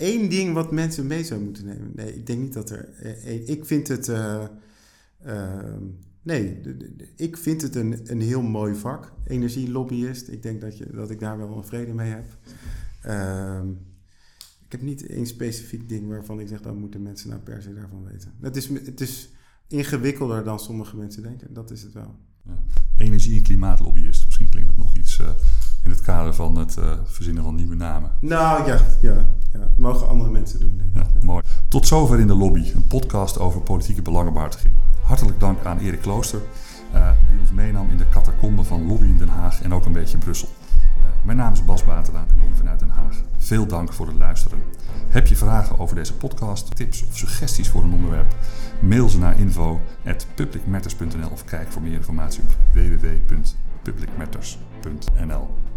Eén ding wat mensen mee zouden moeten nemen. Nee, ik denk niet dat er. eh, eh, ik vind het. eh, ehm, nee, ik vind het een, een heel mooi vak. Energielobbyist. Ik denk dat, je, dat ik daar wel een vrede mee heb. Ehm, ik heb niet één specifiek ding waarvan ik zeg dat moeten mensen nou per se daarvan weten. Het is, het is ingewikkelder dan sommige mensen denken. Dat is het wel. Ja. Energie- en klimaatlobbyist. Misschien klinkt dat nog iets in het kader van het eh, verzinnen van nieuwe namen. Nou ja, ja, ja. Dat mogen andere mensen doen, denk ik. Ja, ja. mooi. Tot zover in de lobby, een podcast over politieke belangenbehartiging. Hartelijk dank aan Erik Klooster, eh, die ons meenam in de catacomben van lobby in Den Haag en ook een beetje Brussel. Eh, mijn naam is Bas Batelaan en hier vanuit Den Haag. Veel dank voor het luisteren. Heb je vragen over deze podcast, tips of suggesties voor een onderwerp? Mail ze naar info.publicmatters.nl of kijk voor meer informatie op www.publicmatters.nl.